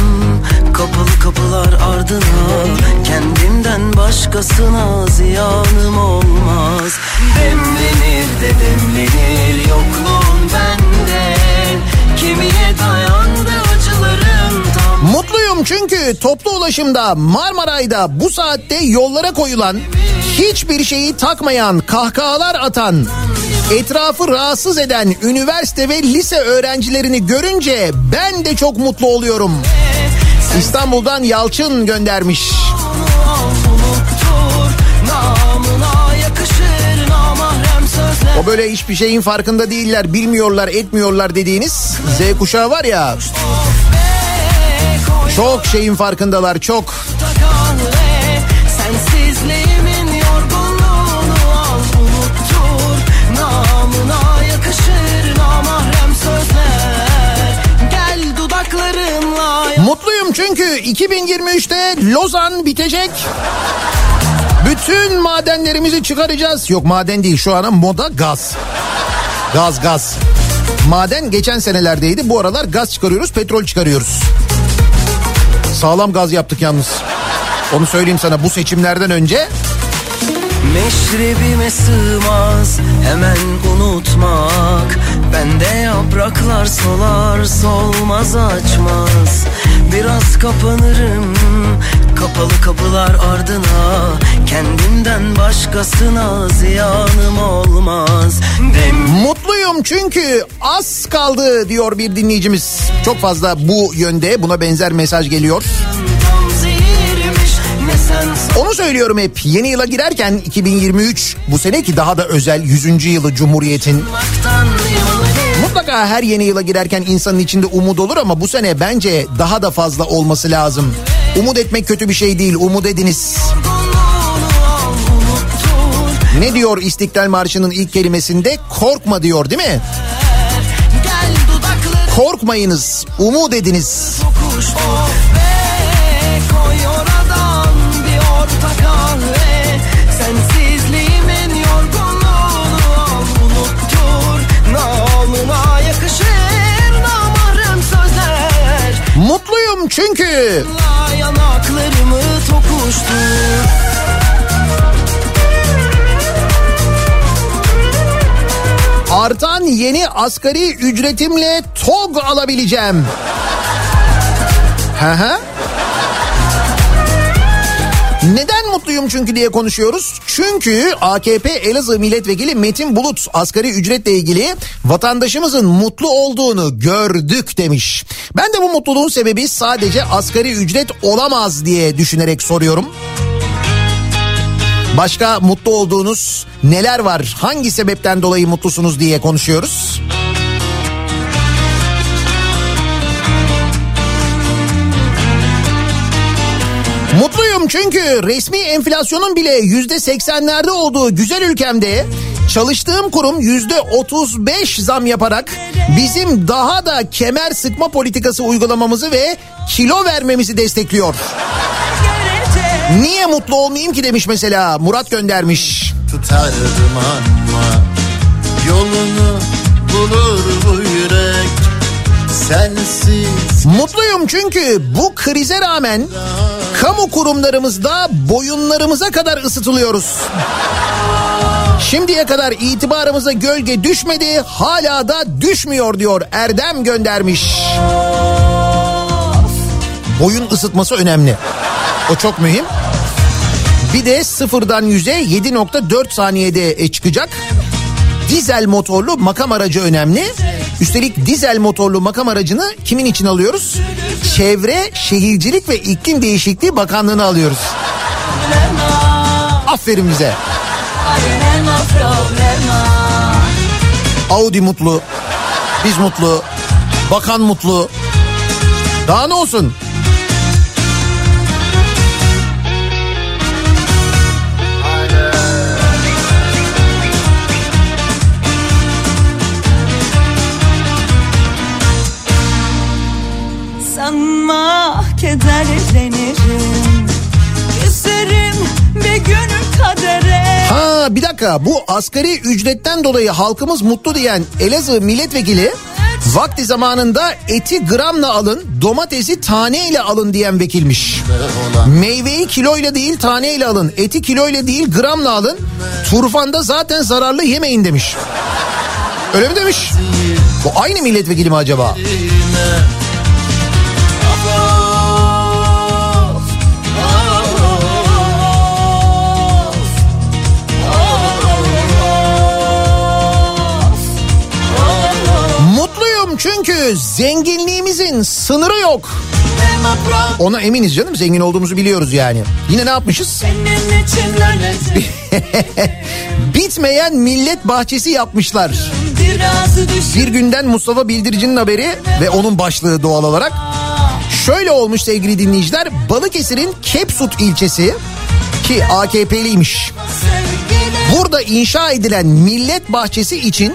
kapalı kapılar ardına. Kendimden başkasına ziyanım olmaz. Demlenir de demlenir yokluğun bende. Kemiğe dayandı acılarım tam. Mutluyum çünkü toplu ulaşımda Marmaray'da bu saatte yollara koyulan hiçbir şeyi takmayan kahkahalar atan etrafı rahatsız eden üniversite ve lise öğrencilerini görünce ben de çok mutlu oluyorum. İstanbul'dan Yalçın göndermiş. O böyle hiçbir şeyin farkında değiller, bilmiyorlar, etmiyorlar dediğiniz Z kuşağı var ya. Çok şeyin farkındalar, çok. kahve çünkü 2023'te Lozan bitecek. Bütün madenlerimizi çıkaracağız. Yok maden değil şu ana moda gaz. Gaz gaz. Maden geçen senelerdeydi. Bu aralar gaz çıkarıyoruz, petrol çıkarıyoruz. Sağlam gaz yaptık yalnız. Onu söyleyeyim sana bu seçimlerden önce Meşrebime sığmaz hemen unutmak Bende yapraklar solar solmaz açmaz Biraz kapanırım kapalı kapılar ardına Kendimden başkasına ziyanım olmaz Dem Mutluyum çünkü az kaldı diyor bir dinleyicimiz. Çok fazla bu yönde buna benzer mesaj geliyor. Onu söylüyorum hep yeni yıla girerken 2023 bu sene ki daha da özel 100. yılı Cumhuriyet'in Mutlaka her yeni yıla girerken insanın içinde umut olur ama bu sene bence daha da fazla olması lazım. Umut etmek kötü bir şey değil, umut ediniz. Ne diyor İstiklal Marşı'nın ilk kelimesinde? Korkma diyor değil mi? Korkmayınız, umut ediniz. kuş çünkü. Yanaklarımı Artan yeni asgari ücretimle TOG alabileceğim. Hı hı. Neden mutluyum çünkü diye konuşuyoruz. Çünkü AKP Elazığ Milletvekili Metin Bulut asgari ücretle ilgili vatandaşımızın mutlu olduğunu gördük demiş. Ben de bu mutluluğun sebebi sadece asgari ücret olamaz diye düşünerek soruyorum. Başka mutlu olduğunuz neler var? Hangi sebepten dolayı mutlusunuz diye konuşuyoruz. Mutluyum çünkü resmi enflasyonun bile yüzde seksenlerde olduğu güzel ülkemde çalıştığım kurum yüzde otuz beş zam yaparak bizim daha da kemer sıkma politikası uygulamamızı ve kilo vermemizi destekliyor. Niye mutlu olmayayım ki demiş mesela Murat göndermiş. Tutardım ama Yolunu bulur bu yürek Sensiz Mutluyum çünkü bu krize rağmen kamu kurumlarımızda boyunlarımıza kadar ısıtılıyoruz. Şimdiye kadar itibarımıza gölge düşmedi hala da düşmüyor diyor Erdem göndermiş. Boyun ısıtması önemli. O çok mühim. Bir de sıfırdan yüze 7.4 saniyede çıkacak. dizel motorlu makam aracı önemli. Üstelik dizel motorlu makam aracını kimin için alıyoruz? Çevre, Şehircilik ve İklim Değişikliği Bakanlığı'na alıyoruz. Aferin bize. Audi mutlu. Biz mutlu. Bakan mutlu. Daha ne olsun? Dakika bu asgari ücretten dolayı halkımız mutlu diyen Elazığ milletvekili vakti zamanında eti gramla alın domatesi taneyle alın diyen vekilmiş. Meyveyi kiloyla değil taneyle alın eti kiloyla değil gramla alın turfanda zaten zararlı yemeyin demiş. Öyle mi demiş? Bu aynı milletvekili mi acaba? Zenginliğimizin sınırı yok. Ona eminiz canım zengin olduğumuzu biliyoruz yani. Yine ne yapmışız? Bitmeyen millet bahçesi yapmışlar. Bir günden Mustafa Bildirici'nin haberi ve onun başlığı doğal olarak. Şöyle olmuş sevgili dinleyiciler. Balıkesir'in Kepsut ilçesi ki AKP'liymiş. Burada inşa edilen millet bahçesi için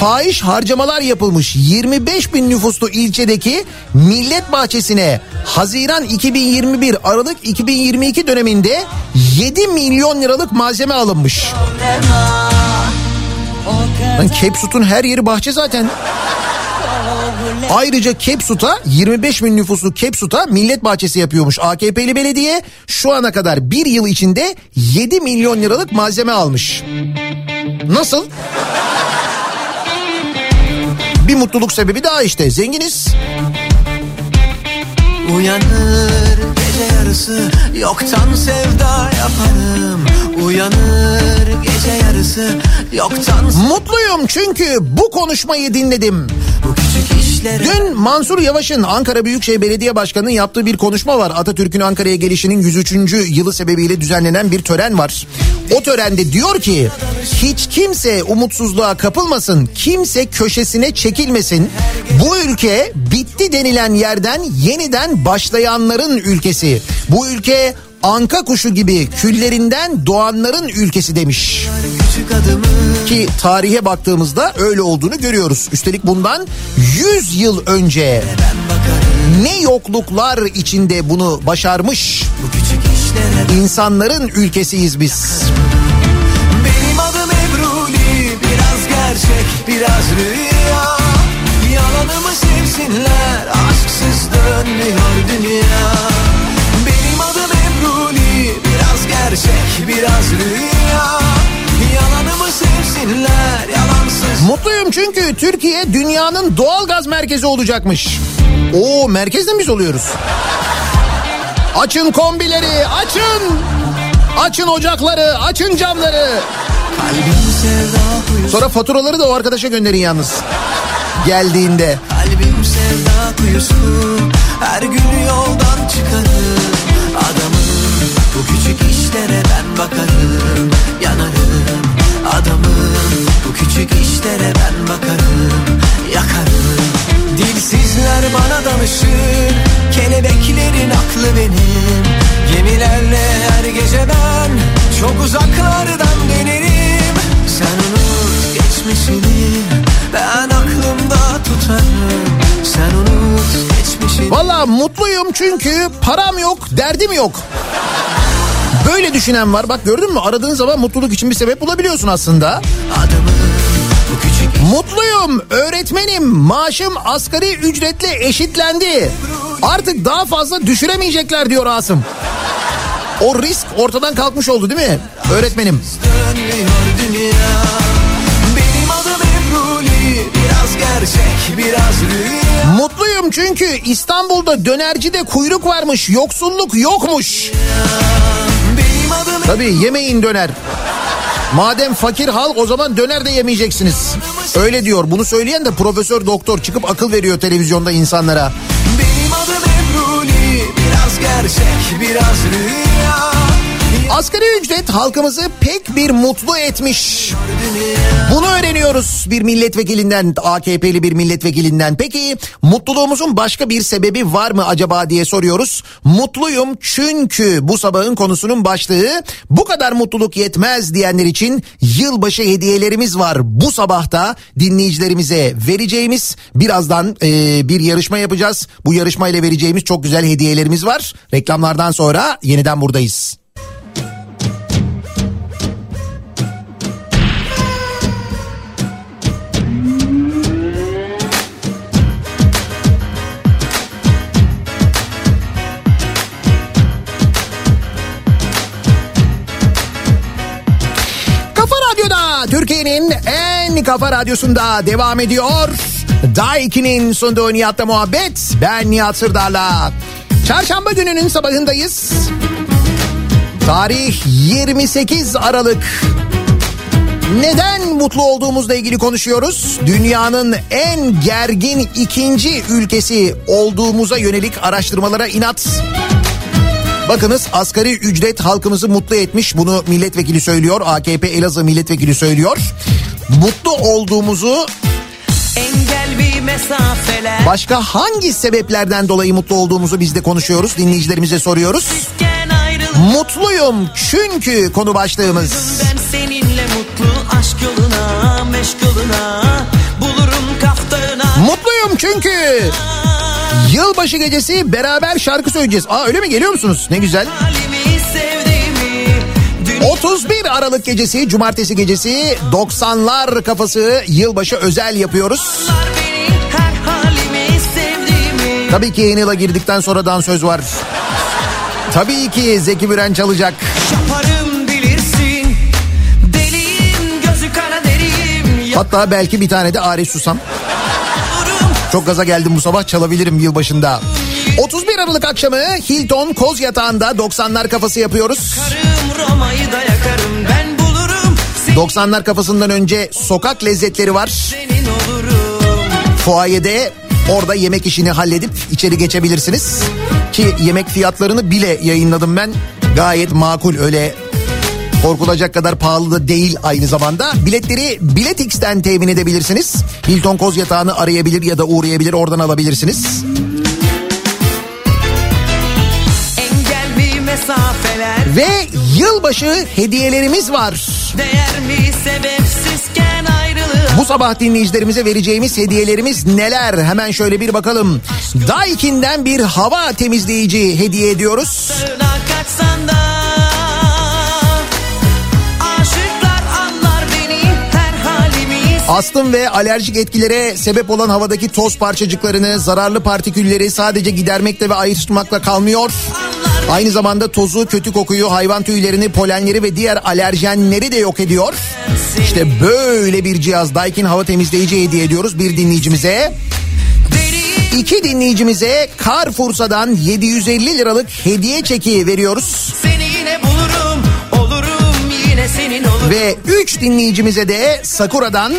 fahiş harcamalar yapılmış 25 bin nüfuslu ilçedeki millet bahçesine Haziran 2021 Aralık 2022 döneminde 7 milyon liralık malzeme alınmış. Lan Kepsut'un her yeri bahçe zaten. Ayrıca Kepsut'a 25 bin nüfuslu Kepsut'a millet bahçesi yapıyormuş AKP'li belediye. Şu ana kadar bir yıl içinde 7 milyon liralık malzeme almış. Nasıl? Bir mutluluk sebebi daha işte zenginiz. Uyanır gece yarısı yoktan sevda yaparım Uyanır gece yarısı yoktan Mutluyum çünkü bu konuşmayı dinledim. Bu Dün Mansur Yavaş'ın Ankara Büyükşehir Belediye Başkanı'nın yaptığı bir konuşma var. Atatürk'ün Ankara'ya gelişinin 103. yılı sebebiyle düzenlenen bir tören var. O törende diyor ki hiç kimse umutsuzluğa kapılmasın, kimse köşesine çekilmesin. Bu ülke bitti denilen yerden yeniden başlayanların ülkesi. Bu ülke anka kuşu gibi küllerinden doğanların ülkesi demiş. Ki tarihe baktığımızda öyle olduğunu görüyoruz. Üstelik bundan 100 yıl önce ne yokluklar içinde bunu başarmış insanların ülkesiyiz biz. Benim adım Ebruli Biraz gerçek biraz rüya Yalanımı sevsinler Aşksız dönmüyor dünya gerçek biraz rüya Yalanımı sevsinler Yalansız Mutluyum çünkü Türkiye dünyanın doğal gaz merkezi olacakmış. Oo merkezde mi biz oluyoruz? Açın kombileri açın. Açın ocakları açın camları. Sonra faturaları da o arkadaşa gönderin yalnız. Geldiğinde. Kalbim sevda kuyusu Her gün yoldan çıkarım bakarım Yanarım adamım. Bu küçük işlere ben bakarım Yakarım. Dilsizler bana danışır Kelebeklerin aklı benim. Gemilerle her gece ben Çok uzaklardan dönerim. Sen unut geçmişini Ben aklımda tutarım. Sen unut geçmişini. Valla mutluyum çünkü param yok derdim yok. Böyle düşünen var bak gördün mü aradığın zaman mutluluk için bir sebep bulabiliyorsun aslında. Mutluyum öğretmenim maaşım asgari ücretle eşitlendi. Artık daha fazla düşüremeyecekler diyor Asım. O risk ortadan kalkmış oldu değil mi öğretmenim? gerçek Mutluyum çünkü İstanbul'da dönercide kuyruk varmış yoksulluk yokmuş. Adım Tabii yemeyin döner. Madem fakir halk o zaman döner de yemeyeceksiniz. Öyle diyor. Bunu söyleyen de profesör doktor çıkıp akıl veriyor televizyonda insanlara. Benim adım Ebruli Biraz gerçek biraz rüya Asgari ücret halkımızı pek bir mutlu etmiş. Bunu öğreniyoruz bir milletvekilinden, AKP'li bir milletvekilinden. Peki mutluluğumuzun başka bir sebebi var mı acaba diye soruyoruz. Mutluyum çünkü bu sabahın konusunun başlığı bu kadar mutluluk yetmez diyenler için yılbaşı hediyelerimiz var. Bu sabahta dinleyicilerimize vereceğimiz birazdan e, bir yarışma yapacağız. Bu yarışmayla vereceğimiz çok güzel hediyelerimiz var. Reklamlardan sonra yeniden buradayız. Türkiye'nin en kafa radyosunda devam ediyor. Daiki'nin sunduğu Nihat'la muhabbet. Ben Nihat Sırdar'la. Çarşamba gününün sabahındayız. Tarih 28 Aralık. Neden mutlu olduğumuzla ilgili konuşuyoruz. Dünyanın en gergin ikinci ülkesi olduğumuza yönelik araştırmalara inat. Bakınız asgari ücret halkımızı mutlu etmiş. Bunu milletvekili söylüyor. AKP Elazığ milletvekili söylüyor. Mutlu olduğumuzu başka hangi sebeplerden dolayı mutlu olduğumuzu biz de konuşuyoruz. Dinleyicilerimize soruyoruz. Mutluyum çünkü konu başlığımız. ben seninle mutlu aşk yoluna meşk yoluna Bulurum kaftağına Mutluyum çünkü yılbaşı gecesi beraber şarkı söyleyeceğiz. Aa öyle mi geliyor musunuz? Ne güzel. halimi sevdiğimi 31 Aralık gecesi, cumartesi gecesi 90'lar kafası yılbaşı özel yapıyoruz. Tabii ki yeni yıla girdikten sonra dansöz var. Tabii ki Zeki Müren çalacak. Yaparım bilirsin Deliyim gözü kara deriyim Hatta belki bir tane de Arif Susam. Çok gaza geldim bu sabah çalabilirim yılbaşında. 31 Aralık akşamı Hilton Koz Yatağı'nda 90'lar kafası yapıyoruz. Yakarım Roma'yı da yakarım ben bulurum 90'lar kafasından önce sokak lezzetleri var. Fuayede orada yemek işini halledip içeri geçebilirsiniz. Ki yemek fiyatlarını bile yayınladım ben. Gayet makul öyle korkulacak kadar pahalı da değil aynı zamanda. Biletleri Biletix'ten temin edebilirsiniz. Hilton Koz Yatağı'nı arayabilir ya da uğrayabilir oradan alabilirsiniz. Mesafeler Ve yılbaşı hediyelerimiz var. Değer mi sebepsizken ayrılığa Bu sabah dinleyicilerimize vereceğimiz hediyelerimiz neler? Hemen şöyle bir bakalım. Daikin'den bir hava temizleyici hediye ediyoruz. Sığına Astım ve alerjik etkilere sebep olan havadaki toz parçacıklarını, zararlı partikülleri sadece gidermekle ve ayrıştırmakla kalmıyor. Aynı zamanda tozu, kötü kokuyu, hayvan tüylerini, polenleri ve diğer alerjenleri de yok ediyor. İşte böyle bir cihaz Daikin hava temizleyici hediye ediyoruz bir dinleyicimize. İki dinleyicimize Carrefour'dan 750 liralık hediye çeki veriyoruz. Seni yine bulurum Ve 3 dinleyicimize de Sakura'dan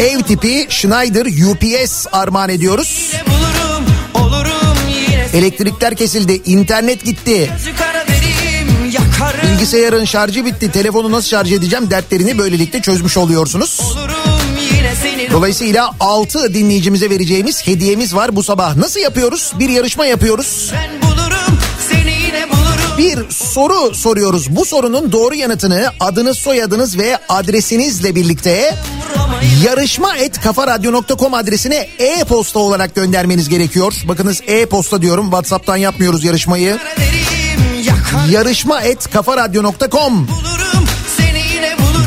ev tipi Schneider UPS armağan ediyoruz. Elektrikler kesildi, internet gitti. Bilgisayarın şarjı bitti, telefonu nasıl şarj edeceğim dertlerini böylelikle çözmüş oluyorsunuz. Dolayısıyla 6 dinleyicimize vereceğimiz hediyemiz var bu sabah. Nasıl yapıyoruz? Bir yarışma yapıyoruz. Ben Bir soru soruyoruz. Bu sorunun doğru yanıtını adınız, soyadınız ve adresinizle birlikte yarışma et kafaradyo.com adresine e-posta olarak göndermeniz gerekiyor. Bakınız e-posta diyorum. WhatsApp'tan yapmıyoruz yarışmayı. Yarışma et kafaradyo.com bulurum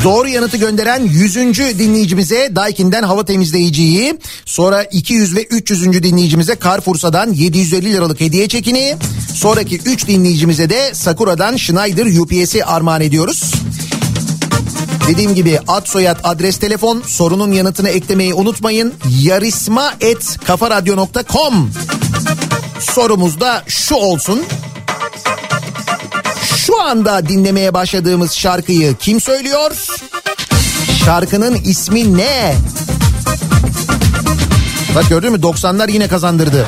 Doğru yanıtı gönderen 100. dinleyicimize Daikin'den hava temizleyiciyi, sonra 200 ve 300. dinleyicimize Carrefour'dan 750 liralık hediye çekini, sonraki 3 dinleyicimize de Sakura'dan Schneider UPS'i armağan ediyoruz. Dediğim gibi ad soyad adres telefon sorunun yanıtını eklemeyi unutmayın. Yarisma et kafaradyo.com Sorumuz da şu olsun. Şu anda dinlemeye başladığımız şarkıyı kim söylüyor? Şarkının ismi ne? Bak gördün mü 90'lar yine kazandırdı.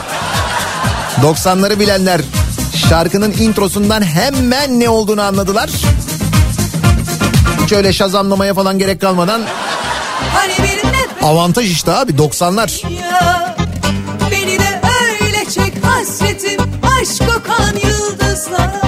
90'ları bilenler şarkının introsundan hemen ne olduğunu anladılar. Hiç öyle şazamlamaya falan gerek kalmadan Hani avantaj işte abi 90'lar. ya Beni de öyle çek hasretim Aşk kokan yıldızlara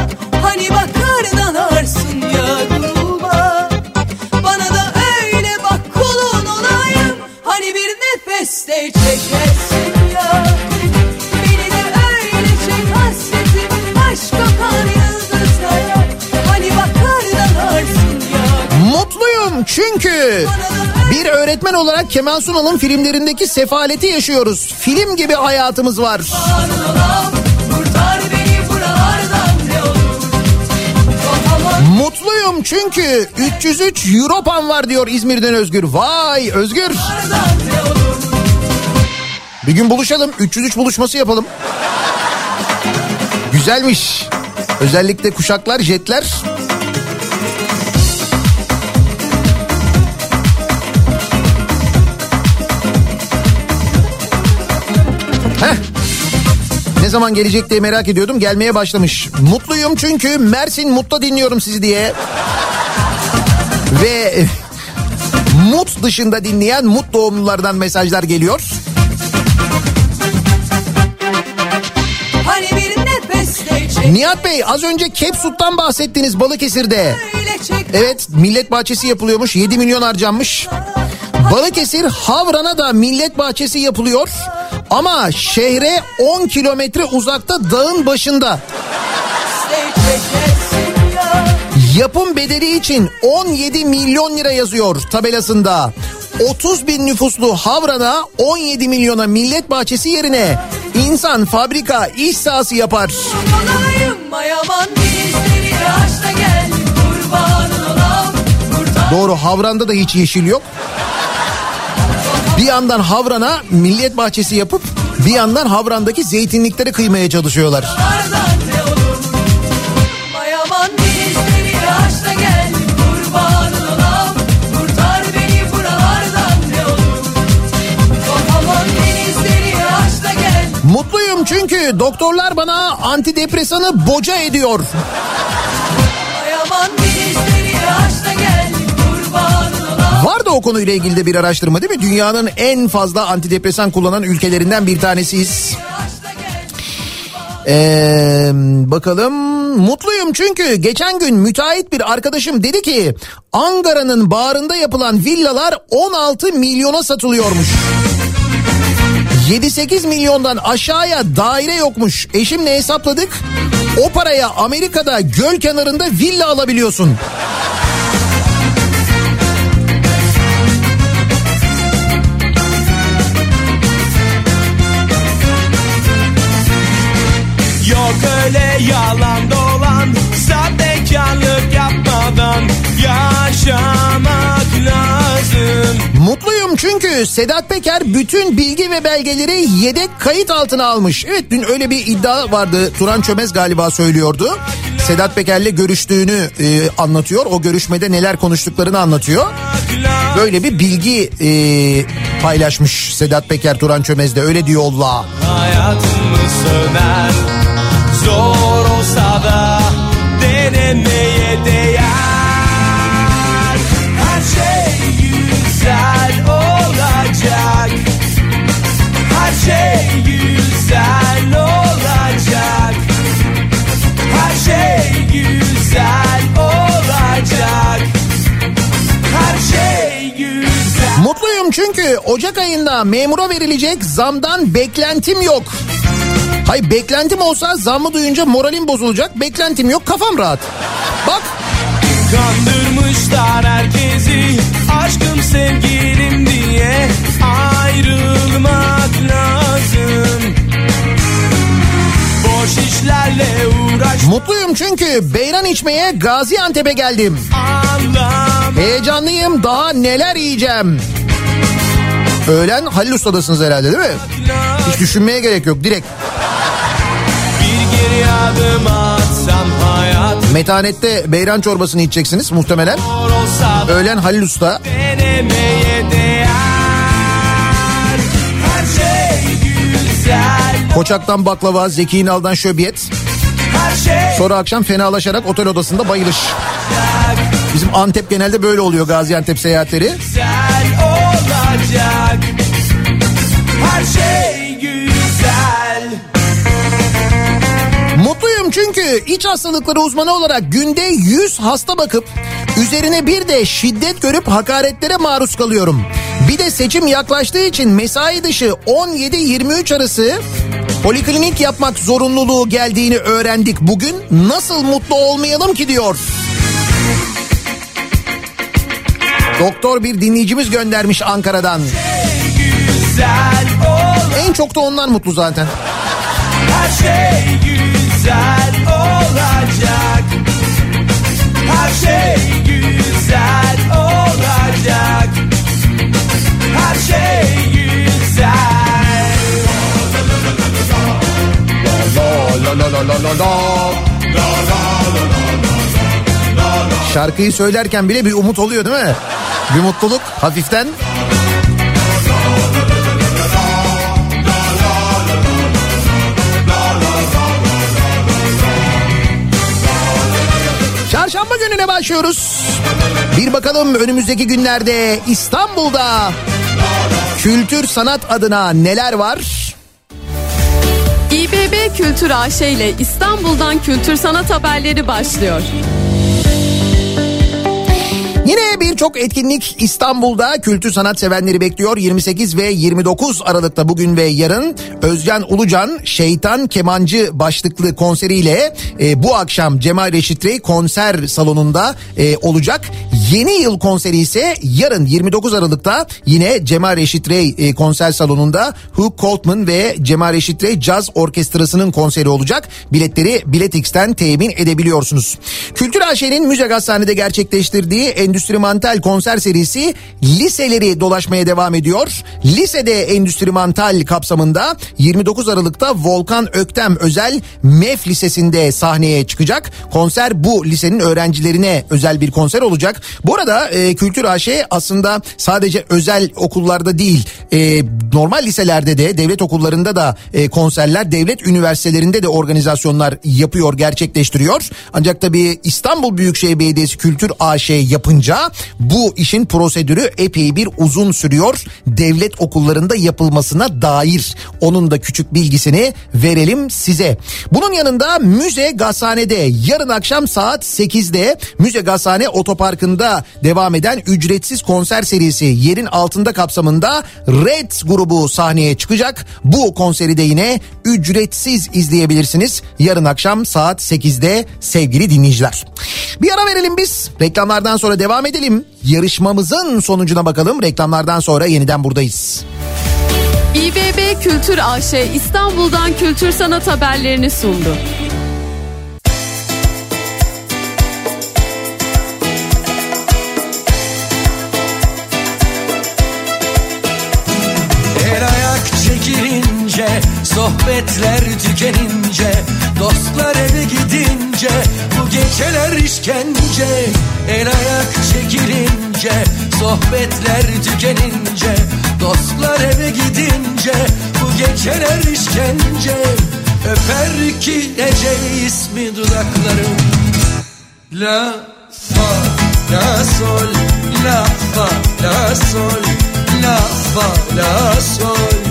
bir öğretmen olarak Kemal Sunal'ın filmlerindeki sefaleti yaşıyoruz. Film gibi hayatımız var. Mutluyum çünkü 303 Europan var diyor İzmir'den Özgür. Vay Özgür. Bir gün buluşalım 303 buluşması yapalım. Güzelmiş. Özellikle kuşaklar, jetler. Zaman gelecek diye merak ediyordum. Gelmeye başlamış. Mutluyum çünkü Mersin Mut'ta dinliyorum sizi diye. Ve Mut dışında dinleyen Mut doğumlulardan mesajlar geliyor. Hani Nihat Bey az önce Kepsut'tan bahsettiniz Balıkesir'de. Evet millet bahçesi yapılıyormuş 7 milyon harcanmış. Balıkesir Havran'a da millet bahçesi yapılıyor. Ama şehre 10 kilometre uzakta dağın başında. Yapım bedeli için 17 milyon lira yazıyor tabelasında. 30 bin nüfuslu Havran'a 17 milyona millet bahçesi yerine insan fabrika iş sahası yapar. Doğru Havran'da da hiç yeşil yok. Bir yandan Havran'a millet bahçesi yapıp bir yandan Havran'daki zeytinlikleri kıymaya çalışıyorlar. Mutluyum çünkü doktorlar bana antidepresanı boca ediyor. Mayaman Var da o konuyla ilgili de bir araştırma değil mi? Dünyanın en fazla antidepresan kullanan ülkelerinden bir tanesiyiz. Ee, bakalım mutluyum çünkü geçen gün müteahhit bir arkadaşım dedi ki Ankara'nın bağrında yapılan villalar 16 milyona satılıyormuş. 7-8 milyondan aşağıya daire yokmuş. Eşimle hesapladık. O paraya Amerika'da göl kenarında villa alabiliyorsun. Yok öyle yalan dolan Sahtekarlık yapmadan Yaşamak lazım Mutluyum çünkü Sedat Peker bütün bilgi ve belgeleri yedek kayıt altına almış. Evet dün öyle bir iddia vardı. Turan Çömez galiba söylüyordu. Sedat Peker'le görüştüğünü e, anlatıyor. O görüşmede neler konuştuklarını anlatıyor. Böyle bir bilgi e, paylaşmış Sedat Peker Turan Çömez'de öyle diyor Allah. Hayatımı söner Zor olsa da Denemeye değer. Her şey güzel olacak. Her şey güzel Mutluyum çünkü Ocak ayında memura verilecek zamdan beklentim yok. Hayır beklentim olsa zammı duyunca moralim bozulacak. Beklentim yok kafam rahat. Bak Kandırmışlar herkesi Aşkım sevgilim diye Ayrılmak işlerle uğraş mutluyum çünkü beyran içmeye Gaziantep'e geldim. Anlam Heyecanlıyım daha neler yiyeceğim. Öğlen Halil Usta'dasınız herhalde değil mi? Hiç düşünmeye gerek yok direkt. Bir geri adım atsam hayat Metanette beyran çorbasını içeceksiniz muhtemelen. Öğlen Halil Usta. denemeye değer Her şey güzel Koçaktan baklava, Zeki İnal'dan şöbiyet. Şey Sonra akşam fenalaşarak otel odasında bayılış. Bizim Antep genelde böyle oluyor Gaziantep seyahatleri. güzel olacak Her şey güzel Mutluyum çünkü iç hastalıkları uzmanı olarak günde 100 hasta bakıp üzerine bir de şiddet görüp hakaretlere maruz kalıyorum. Bir de seçim yaklaştığı için mesai dışı 17-23 arası poliklinik yapmak zorunluluğu geldiğini öğrendik. Bugün nasıl mutlu olmayalım ki diyor. Doktor bir dinleyicimiz göndermiş Ankara'dan. Ol En çok da onlar mutlu zaten. Her şey güzel olacak Her şey güzel olacak Her şey güzel Şarkıyı söylerken bile bir umut oluyor değil mi? Bir mutluluk hafiften. Çarşamba gününe başlıyoruz. Bir bakalım önümüzdeki günlerde İstanbul'da kültür sanat adına neler var? İBB Kültür AŞ ile İstanbul'dan kültür sanat haberleri başlıyor. Yine birçok etkinlik İstanbul'da kültür sanat sevenleri bekliyor. 28 ve 29 Aralık'ta bugün ve yarın Özcan Ulucan Şeytan Kemancı başlıklı konseriyle e, bu akşam Cemal Reşit Rey konser salonunda e, olacak. Yeni yıl konseri ise yarın 29 Aralık'ta yine Cemal Reşit Rey e, konser salonunda Hugh Coltman ve Cemal Reşit Rey Caz Orkestrası'nın konseri olacak. Biletleri Biletix'ten temin edebiliyorsunuz. Kültür AŞ'nin Müze Gazhane'de gerçekleştirdiği Endüstrimantal konser serisi liseleri dolaşmaya devam ediyor. Lisede Endüstrimantal kapsamında 29 Aralık'ta Volkan Öktem özel MEF Lisesi'nde sahneye çıkacak. Konser bu lisenin öğrencilerine özel bir konser olacak. Bu arada e, Kültür AŞ aslında sadece özel okullarda değil e, normal liselerde de devlet okullarında da e, konserler devlet üniversitelerinde de organizasyonlar yapıyor gerçekleştiriyor. Ancak tabii İstanbul Büyükşehir Belediyesi Kültür AŞ yapınca bu işin prosedürü epey bir uzun sürüyor. Devlet okullarında yapılmasına dair onun da küçük bilgisini verelim size. Bunun yanında Müze Gazhane'de yarın akşam saat 8'de Müze Gazhane Otoparkı'nda devam eden ücretsiz konser serisi yerin altında kapsamında Red grubu sahneye çıkacak. Bu konseri de yine ücretsiz izleyebilirsiniz. Yarın akşam saat 8'de sevgili dinleyiciler. Bir ara verelim biz. Reklamlardan sonra devam edelim. Yarışmamızın sonucuna bakalım. Reklamlardan sonra yeniden buradayız. İBB Kültür AŞ İstanbul'dan kültür sanat haberlerini sundu. Sohbetler tükenince Dostlar eve gidince Bu geceler işkence El ayak çekilince Sohbetler tükenince Dostlar eve gidince Bu geceler işkence. Öper ki ece ismi dudaklarım. La fa la sol La fa la sol La fa la sol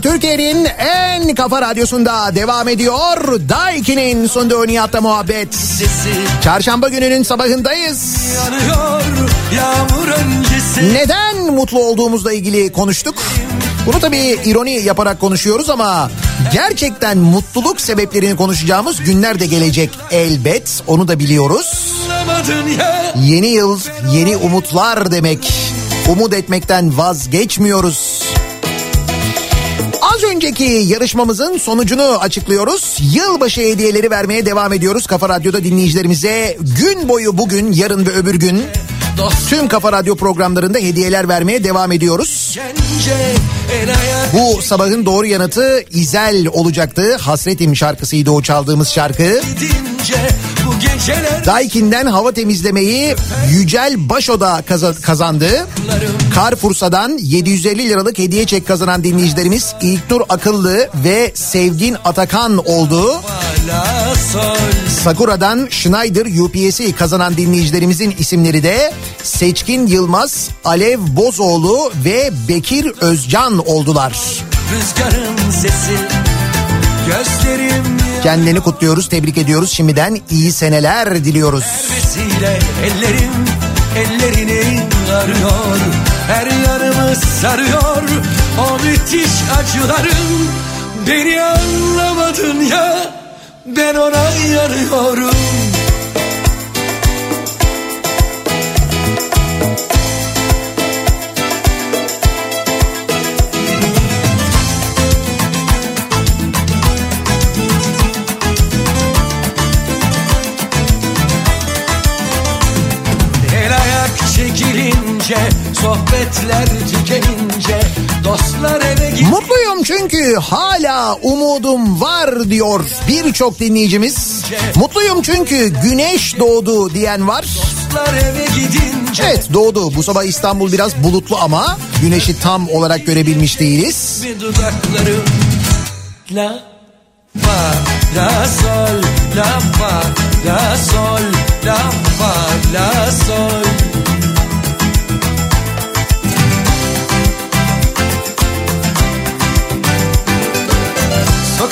Türkiye'nin en kafa radyosunda devam ediyor. Daiki'nin sunduğu Nihat'la muhabbet. Çarşamba gününün sabahındayız. Neden mutlu olduğumuzla ilgili konuştuk. Bunu tabii ironi yaparak konuşuyoruz ama gerçekten mutluluk sebeplerini konuşacağımız günler de gelecek elbet. Onu da biliyoruz. Yeni yıl, yeni umutlar demek. Umut etmekten vazgeçmiyoruz. Önceki yarışmamızın sonucunu açıklıyoruz. Yılbaşı hediyeleri vermeye devam ediyoruz Kafa Radyo'da dinleyicilerimize. Gün boyu bugün, yarın ve öbür gün Tüm Kafa Radyo programlarında hediyeler vermeye devam ediyoruz. Bu sabahın doğru yanıtı İzel olacaktı. Hasretim şarkısıydı o çaldığımız şarkı. gidince Daikin'den hava temizlemeyi Yücel Başo'da kaza- kazandı. Carrefour'dan 750 liralık hediye çek kazanan dinleyicilerimiz İlknur Akıllı ve Sevgin Atakan oldu. Sakura'dan Schneider UPS'i kazanan dinleyicilerimizin isimleri de Seçkin Yılmaz, Alev Bozoğlu ve Bekir Özcan oldular. rüzgarın sesi Gözlerim Kendilerini kutluyoruz, tebrik ediyoruz. Şimdiden iyi seneler diliyoruz. ellerim ellerini arıyor Her yanımı sarıyor o müthiş acıların Beni anlamadın ya ben ona yanıyorum sohbetler tükenince dostlar eve gidince Mutluyum çünkü hala umudum var diyor birçok dinleyicimiz. Mutluyum çünkü güneş doğdu diyen var. dostlar eve gidince Evet doğdu. Bu sabah İstanbul biraz bulutlu ama güneşi tam olarak görebilmiş değiliz. La fa la sol la fa la sol la fa la sol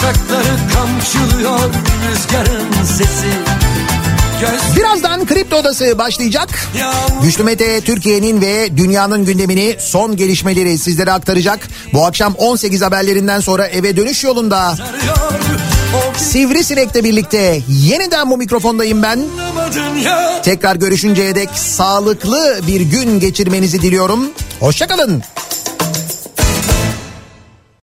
Sokakları kamçılıyor rüzgarın sesi Birazdan Kripto Odası başlayacak. Güçlü Mete Türkiye'nin ve dünyanın gündemini son gelişmeleri sizlere aktaracak. Bu akşam 18 haberlerinden sonra eve dönüş yolunda Sivrisinek'le birlikte yeniden bu mikrofondayım ben. Tekrar görüşünceye dek sağlıklı bir gün geçirmenizi diliyorum. Hoşçakalın.